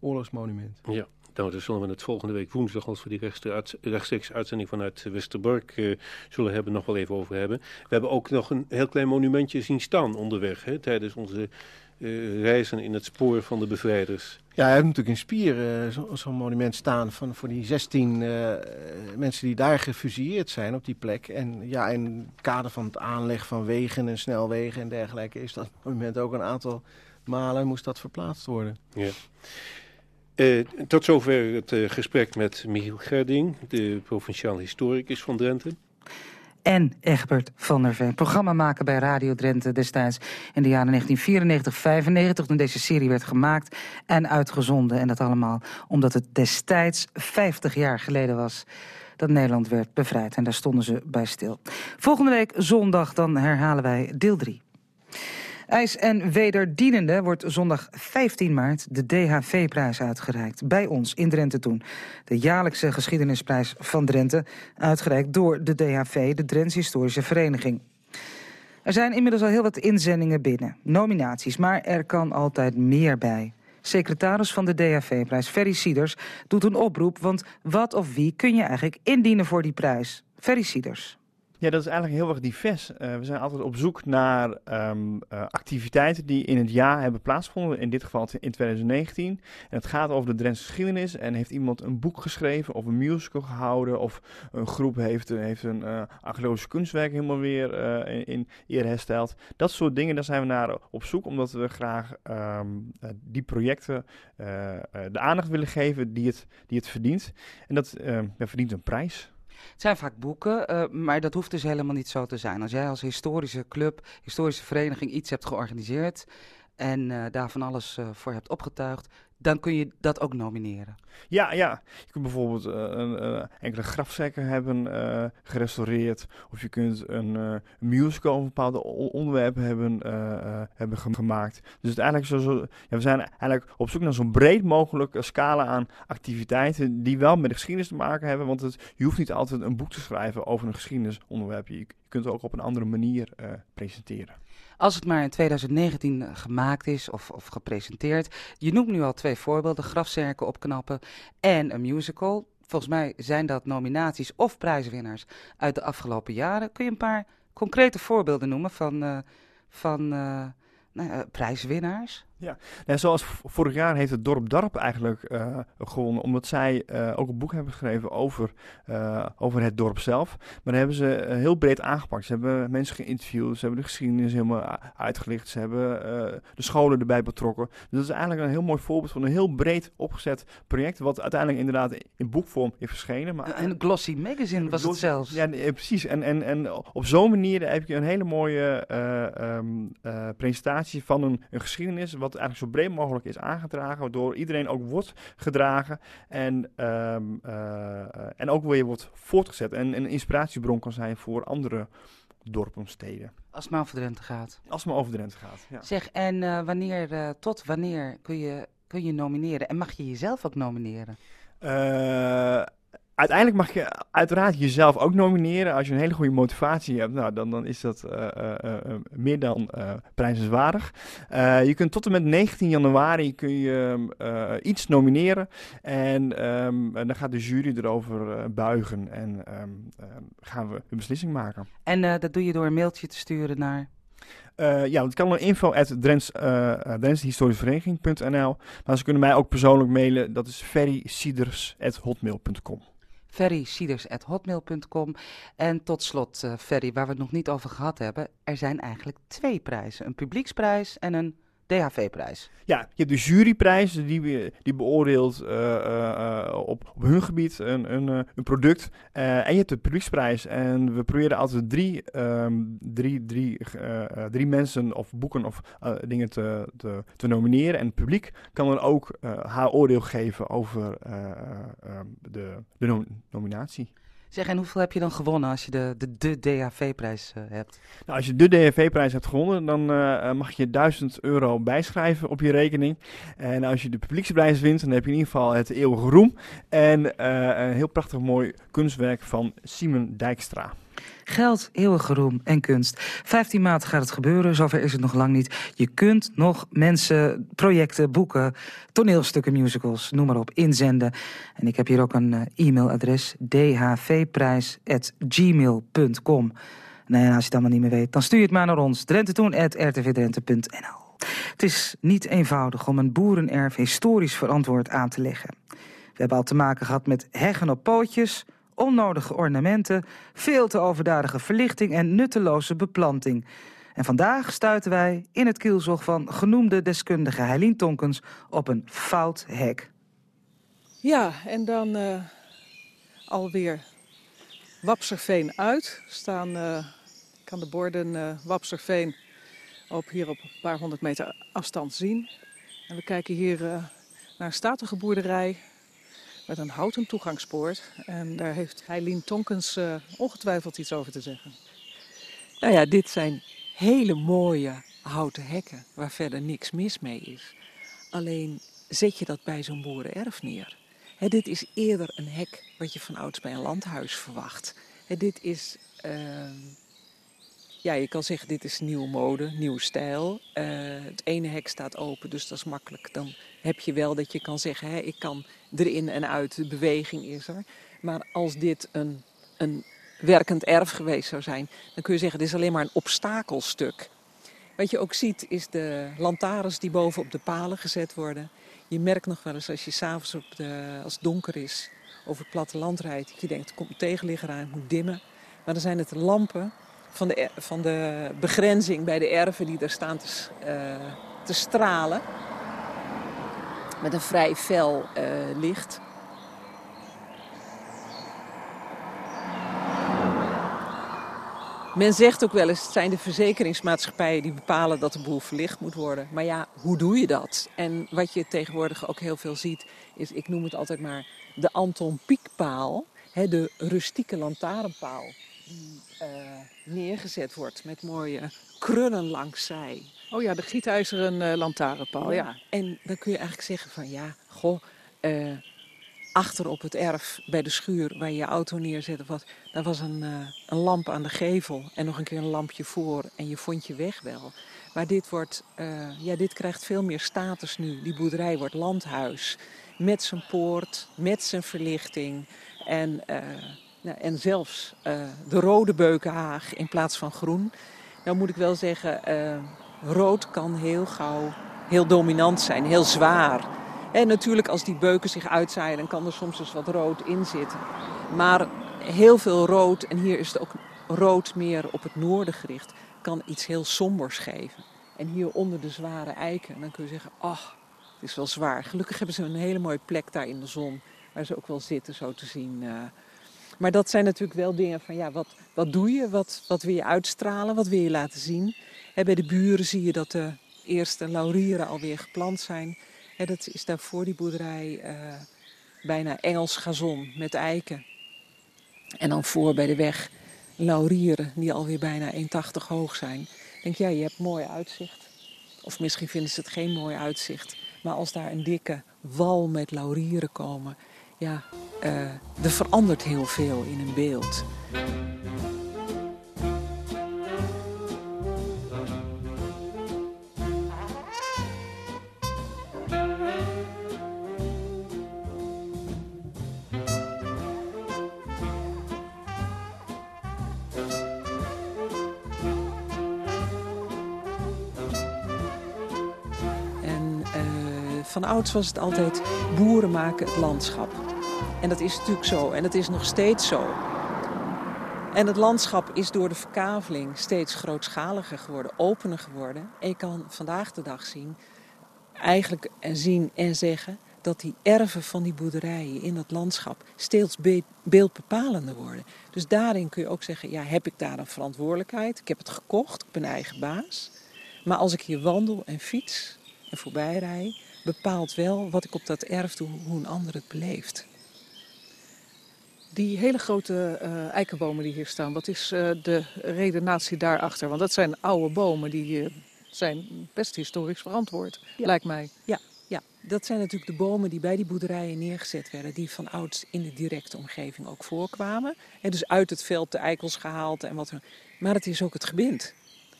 oorlogsmonument. Ja. Nou, zullen we het volgende week woensdag, als we die rechtstreeks uitzending vanuit Westerbork zullen hebben, nog wel even over hebben. We hebben ook nog een heel klein monumentje zien staan onderweg, hè, tijdens onze uh, reizen in het spoor van de bevrijders. Ja, hij heeft natuurlijk in Spier uh, zo'n zo monument staan van, voor die 16 uh, mensen die daar gefusilleerd zijn op die plek. En ja, in het kader van het aanleg van wegen en snelwegen en dergelijke is dat monument ook een aantal malen moest dat verplaatst worden. Ja. Uh, tot zover het gesprek met Michiel Gerding, de provinciaal historicus van Drenthe. En Egbert van der Veen, programmamaker bij Radio Drenthe destijds in de jaren 1994-95, toen deze serie werd gemaakt en uitgezonden. En dat allemaal omdat het destijds 50 jaar geleden was dat Nederland werd bevrijd. En daar stonden ze bij stil. Volgende week zondag dan herhalen wij deel 3. IJs en wederdienende wordt zondag 15 maart de DHV-prijs uitgereikt. Bij ons in Drenthe toen. De jaarlijkse geschiedenisprijs van Drenthe. Uitgereikt door de DHV, de Drents Historische Vereniging. Er zijn inmiddels al heel wat inzendingen binnen. Nominaties, maar er kan altijd meer bij. Secretaris van de DHV-prijs, Ferry Sieders, doet een oproep. Want wat of wie kun je eigenlijk indienen voor die prijs? Ferry Sieders. Ja, dat is eigenlijk heel erg divers. Uh, we zijn altijd op zoek naar um, uh, activiteiten die in het jaar hebben plaatsgevonden. In dit geval in 2019. En het gaat over de Drentse geschiedenis. En heeft iemand een boek geschreven of een musical gehouden. Of een groep heeft, heeft een uh, archeologisch kunstwerk helemaal weer in, in eer hersteld. Dat soort dingen, daar zijn we naar op zoek. Omdat we graag um, die projecten de aandacht willen geven die het, die het verdient. En dat verdient een prijs. Het zijn vaak boeken, uh, maar dat hoeft dus helemaal niet zo te zijn. Als jij als historische club, historische vereniging iets hebt georganiseerd en uh, daar van alles uh, voor hebt opgetuigd, dan kun je dat ook nomineren. Ja, ja. Je kunt bijvoorbeeld uh, een, enkele grafzekken hebben gerestaureerd. Of je kunt een musical over bepaalde onderwerpen hebben, hebben gemaakt. Dus uiteindelijk zo, zo, ja, we zijn eigenlijk op zoek naar zo'n breed mogelijke scala aan activiteiten die wel met de geschiedenis te maken hebben. Want het, je hoeft niet altijd een boek te schrijven over een geschiedenisonderwerp. Je, je kunt het ook op een andere manier presenteren. Als het maar in 2019 gemaakt is of, of gepresenteerd. Je noemt nu al twee voorbeelden: grafzerken opknappen en een musical. Volgens mij zijn dat nominaties of prijswinnaars uit de afgelopen jaren. Kun je een paar concrete voorbeelden noemen van, uh, van uh, nou prijswinnaars? Ja, en zoals vorig jaar heeft het Dorp Darp eigenlijk uh, gewonnen, omdat zij uh, ook een boek hebben geschreven over, uh, over het dorp zelf. Maar dat hebben ze heel breed aangepakt. Ze hebben mensen geïnterviewd, ze hebben de geschiedenis helemaal uitgelicht, ze hebben de scholen erbij betrokken. Dus dat is eigenlijk een heel mooi voorbeeld van een heel breed opgezet project, wat uiteindelijk inderdaad in boekvorm is verschenen. Maar en Glossy Magazine was het zelfs. Ja, precies. En, en, en op zo'n manier heb je een hele mooie um, presentatie van een, een geschiedenis wat eigenlijk zo breed mogelijk is aangedragen, waardoor iedereen ook wordt gedragen en, um, uh, en ook weer wordt voortgezet en een inspiratiebron kan zijn voor andere dorpen, steden. Als het maar over Drenthe gaat. Als het maar over Drenthe gaat, ja. Zeg, en uh, wanneer, uh, tot wanneer kun je, kun je nomineren? En mag je jezelf ook nomineren? Uiteindelijk mag je uiteraard jezelf ook nomineren. Als je een hele goede motivatie hebt, nou, dan, dan is dat uh, uh, uh, meer dan prijzenswaardig. je kunt tot en met 19 januari kun je iets nomineren. En um, dan gaat de jury erover buigen en um, gaan we een beslissing maken. En dat doe je door een mailtje te sturen naar... Uh, ja, het kan naar info at Drents, uh, Maar ze kunnen mij ook persoonlijk mailen. Dat is ferrysieders.hotmail.com ferrysieders.hotmail.com. En tot slot, uh, Ferry, waar we het nog niet over gehad hebben, er zijn eigenlijk twee prijzen. Een publieksprijs en een DHV-prijs. Ja, je hebt de juryprijs, die, die beoordeelt uh, uh, op, op hun gebied een, een, een product. en je hebt de publieksprijs. En we proberen altijd drie, um, drie, drie, drie mensen of boeken of dingen te, te, te, nomineren. En het publiek kan dan ook haar oordeel geven over de, de nominatie. Zeg, en hoeveel heb je dan gewonnen als je de, de, de DHV-prijs uh, hebt? Nou, als je de DHV-prijs hebt gewonnen, dan uh, mag je 1000 euro bijschrijven op je rekening. En als je de publieksprijs wint, dan heb je in ieder geval het eeuwige roem. En uh, een heel prachtig mooi kunstwerk van Simon Dijkstra. Geld, eeuwige roem en kunst. 15 maart gaat het gebeuren, zover is het nog lang niet. Je kunt nog mensen, projecten, boeken, toneelstukken, musicals, noem maar op, inzenden. En ik heb hier ook een uh, e-mailadres, dhvprijs.gmail.com. Nou ja, als je het allemaal niet meer weet, dan stuur je het maar naar ons, drentetun.rtvdrenthe.nl. Het is niet eenvoudig om een boerenerf historisch verantwoord aan te leggen. We hebben al te maken gehad met heggen op pootjes onnodige ornamenten, veel te overdadige verlichting en nutteloze beplanting. En vandaag stuiten wij in het kielzog van genoemde deskundige Heilien Tonkens op een fout hek. Ja, en dan uh, alweer Wapserveen uit. Staan, uh, ik kan de borden uh, Wapserveen op, hier op een paar honderd meter afstand zien. En we kijken hier naar een statige boerderij met een houten toegangspoort. En daar heeft Heilien Tonkens uh, ongetwijfeld iets over te zeggen. Nou ja, dit zijn hele mooie houten hekken waar verder niks mis mee is. Alleen zet je dat bij zo'n boerenerf neer. Dit is eerder een hek wat je van ouds bij een landhuis verwacht. Dit is, uh, ja, je kan zeggen dit is nieuwe mode, nieuwe stijl. Uh, het ene hek staat open, dus dat is makkelijk. Dan heb je wel dat je kan zeggen, ik kan erin en uit, de beweging is er. Maar als dit een, een werkend erf geweest zou zijn, dan kun je zeggen, dit is alleen maar een obstakelstuk. Wat je ook ziet is de lantaarns die boven op de palen gezet worden. Je merkt nog wel eens als je s'avonds, als het donker is, over het platteland rijdt, dat je denkt, er komt een tegenligger aan, het moet dimmen. Maar dan zijn het lampen van de, van de begrenzing bij de erven die daar staan te, uh, te stralen. Met een vrij fel uh, licht. Men zegt ook wel eens, het zijn de verzekeringsmaatschappijen die bepalen dat de boel verlicht moet worden. Maar ja, hoe doe je dat? En wat je tegenwoordig ook heel veel ziet, is, ik noem het altijd maar de Anton Pieckpaal. Hè, de rustieke lantaarnpaal die uh, neergezet wordt met mooie krullen langs zij. Oh ja, de gietijzeren uh, lantaarnpaal, ja. ja. En dan kun je eigenlijk zeggen van ja, goh, uh, achter op het erf bij de schuur waar je je auto neerzet of wat, daar was een, een lamp aan de gevel en nog een keer een lampje voor en je vond je weg wel. Maar dit, wordt, ja, dit krijgt veel meer status nu. Die boerderij wordt landhuis met zijn poort, met zijn verlichting en nou, en zelfs uh, de rode beukenhaag in plaats van groen. Nou moet ik wel zeggen, uh, rood kan heel gauw heel dominant zijn, heel zwaar. En natuurlijk als die beuken zich uitzaaien, dan kan er soms eens wat rood in zitten. Maar heel veel rood, en hier is het ook rood meer op het noorden gericht, kan iets heel sombers geven. En hier onder de zware eiken, dan kun je zeggen, ach, het is wel zwaar. Gelukkig hebben ze een hele mooie plek daar in de zon, waar ze ook wel zitten zo te zien... Uh, maar dat zijn natuurlijk wel dingen van ja, wat, wat doe je? Wat, wat wil je uitstralen? Wat wil je laten zien? bij de buren zie je dat de eerste laurieren alweer geplant zijn. dat is daar voor die boerderij uh, bijna Engels gazon met eiken. En dan voor bij de weg laurieren die alweer bijna 1,80 hoog zijn. Denk, ja, je hebt mooi uitzicht. Of misschien vinden ze het geen mooi uitzicht. Maar als daar een dikke wal met laurieren komen, ja, uh, er verandert heel veel in een beeld. En uh, van ouds was het altijd boeren maken het landschap. En dat is natuurlijk zo. En dat is nog steeds zo. En het landschap is door de verkaveling steeds grootschaliger geworden, opener geworden. En je kan vandaag de dag zien, eigenlijk zien en zeggen dat die erven van die boerderijen in dat landschap steeds beeldbepalender worden. Dus daarin kun je ook zeggen, ja, heb ik daar een verantwoordelijkheid? Ik heb het gekocht, ik ben eigen baas. Maar als ik hier wandel en fiets en voorbij rij, bepaalt wel wat ik op dat erf doe, hoe een ander het beleeft. Die hele grote uh, eikenbomen die hier staan, wat is uh, de redenatie daarachter? Want dat zijn oude bomen, die uh, zijn best historisch verantwoord, ja. lijkt mij. Ja, ja, dat zijn natuurlijk de bomen die bij die boerderijen neergezet werden, die van ouds in de directe omgeving ook voorkwamen. En dus uit het veld de eikels gehaald en wat. Maar het is ook het gebind.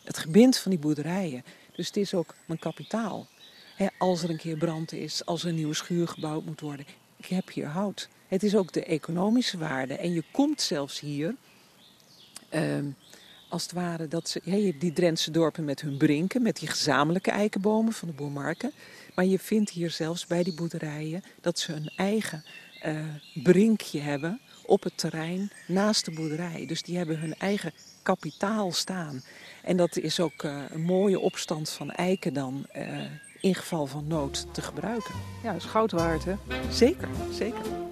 Het gebind van die boerderijen. Dus het is ook mijn kapitaal. He, als er een keer brand is, als er een nieuwe schuur gebouwd moet worden, ik heb hier hout. Het is ook de economische waarde. En je komt zelfs hier, uh, als het ware, dat ze, ja, die Drentse dorpen met hun brinken, met die gezamenlijke eikenbomen van de boermarken. Maar je vindt hier zelfs bij die boerderijen dat ze een eigen uh, brinkje hebben op het terrein naast de boerderij. Dus die hebben hun eigen kapitaal staan. En dat is ook uh, een mooie opstand van eiken dan uh, in geval van nood te gebruiken. Ja, dat is goud waard, hè? Zeker, zeker.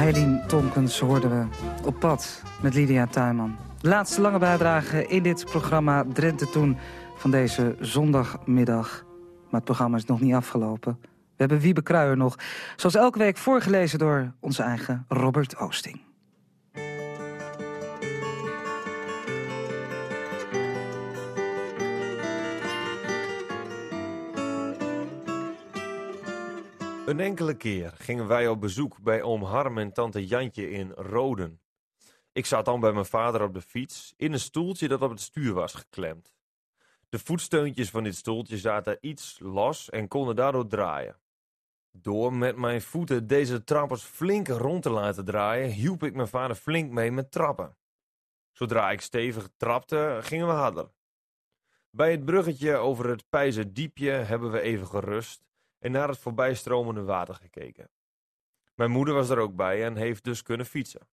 Heilien Tomkens hoorden we op pad met Lydia Tuinman. Laatste lange bijdrage in dit programma Drenthe Toen van deze zondagmiddag. Maar het programma is nog niet afgelopen. We hebben Wiebe Kruijer nog, zoals elke week voorgelezen door onze eigen Robert Oosting. Een enkele keer gingen wij op bezoek bij oom Harm en tante Jantje in Roden. Ik zat dan bij mijn vader op de fiets in een stoeltje dat op het stuur was geklemd. De voetsteuntjes van dit stoeltje zaten iets los en konden daardoor draaien. Door met mijn voeten deze trappers flink rond te laten draaien, hielp ik mijn vader flink mee met trappen. Zodra ik stevig trapte, gingen we harder. Bij het bruggetje over het Pijzerdiepje hebben we even gerust en naar het voorbijstromende water gekeken. Mijn moeder was er ook bij en heeft dus kunnen fietsen.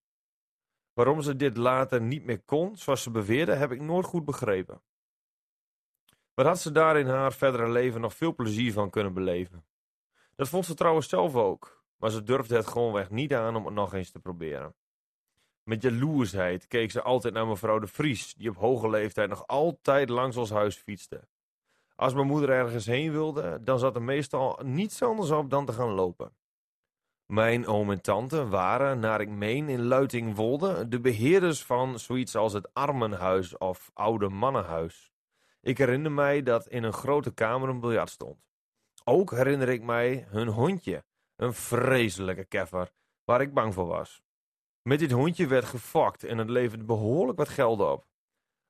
Waarom ze dit later niet meer kon, zoals ze beweerde, heb ik nooit goed begrepen. Wat had ze daar in haar verdere leven nog veel plezier van kunnen beleven? Dat vond ze trouwens zelf ook, maar ze durfde het gewoonweg niet aan om het nog eens te proberen. Met jaloersheid keek ze altijd naar mevrouw de Vries, die op hoge leeftijd nog altijd langs ons huis fietste. Als mijn moeder ergens heen wilde, dan zat er meestal niets anders op dan te gaan lopen. Mijn oom en tante waren, naar ik meen, in Luitingwolde de beheerders van zoiets als het armenhuis of oude mannenhuis. Ik herinner mij dat in een grote kamer een biljart stond. Ook herinner ik mij hun hondje, een vreselijke keffer, waar ik bang voor was. Met dit hondje werd gefokt en het leverde behoorlijk wat geld op.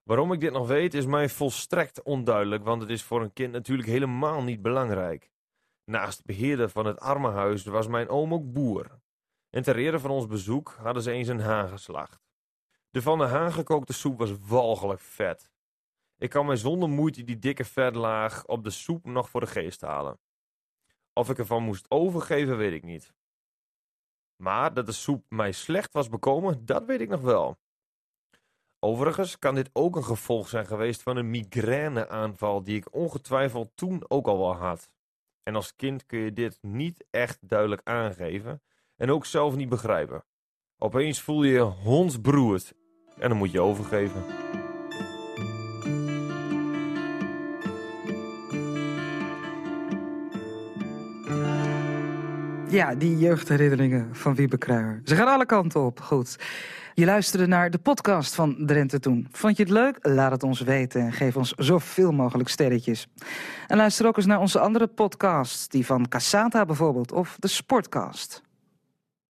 Waarom ik dit nog weet is mij volstrekt onduidelijk, want het is voor een kind natuurlijk helemaal niet belangrijk. Naast beheerder van het armenhuis was mijn oom ook boer. En ter ere van ons bezoek hadden ze eens een haan geslacht. De van de haan gekookte soep was walgelijk vet. Ik kan mij zonder moeite die dikke vetlaag op de soep nog voor de geest halen. Of ik ervan moest overgeven, weet ik niet. Maar dat de soep mij slecht was bekomen, dat weet ik nog wel. Overigens kan dit ook een gevolg zijn geweest van een migraineaanval die ik ongetwijfeld toen ook al wel had. En als kind kun je dit niet echt duidelijk aangeven en ook zelf niet begrijpen. Opeens voel je je hondsbroerd en dan moet je overgeven. Ja, die jeugdherinneringen van Wiebe Kruijer. Ze gaan alle kanten op. Goed. Je luisterde naar de podcast van Drenthe Toen. Vond je het leuk? Laat het ons weten en geef ons zoveel mogelijk sterretjes. En luister ook eens naar onze andere podcasts, die van Cassata bijvoorbeeld, of de Sportcast.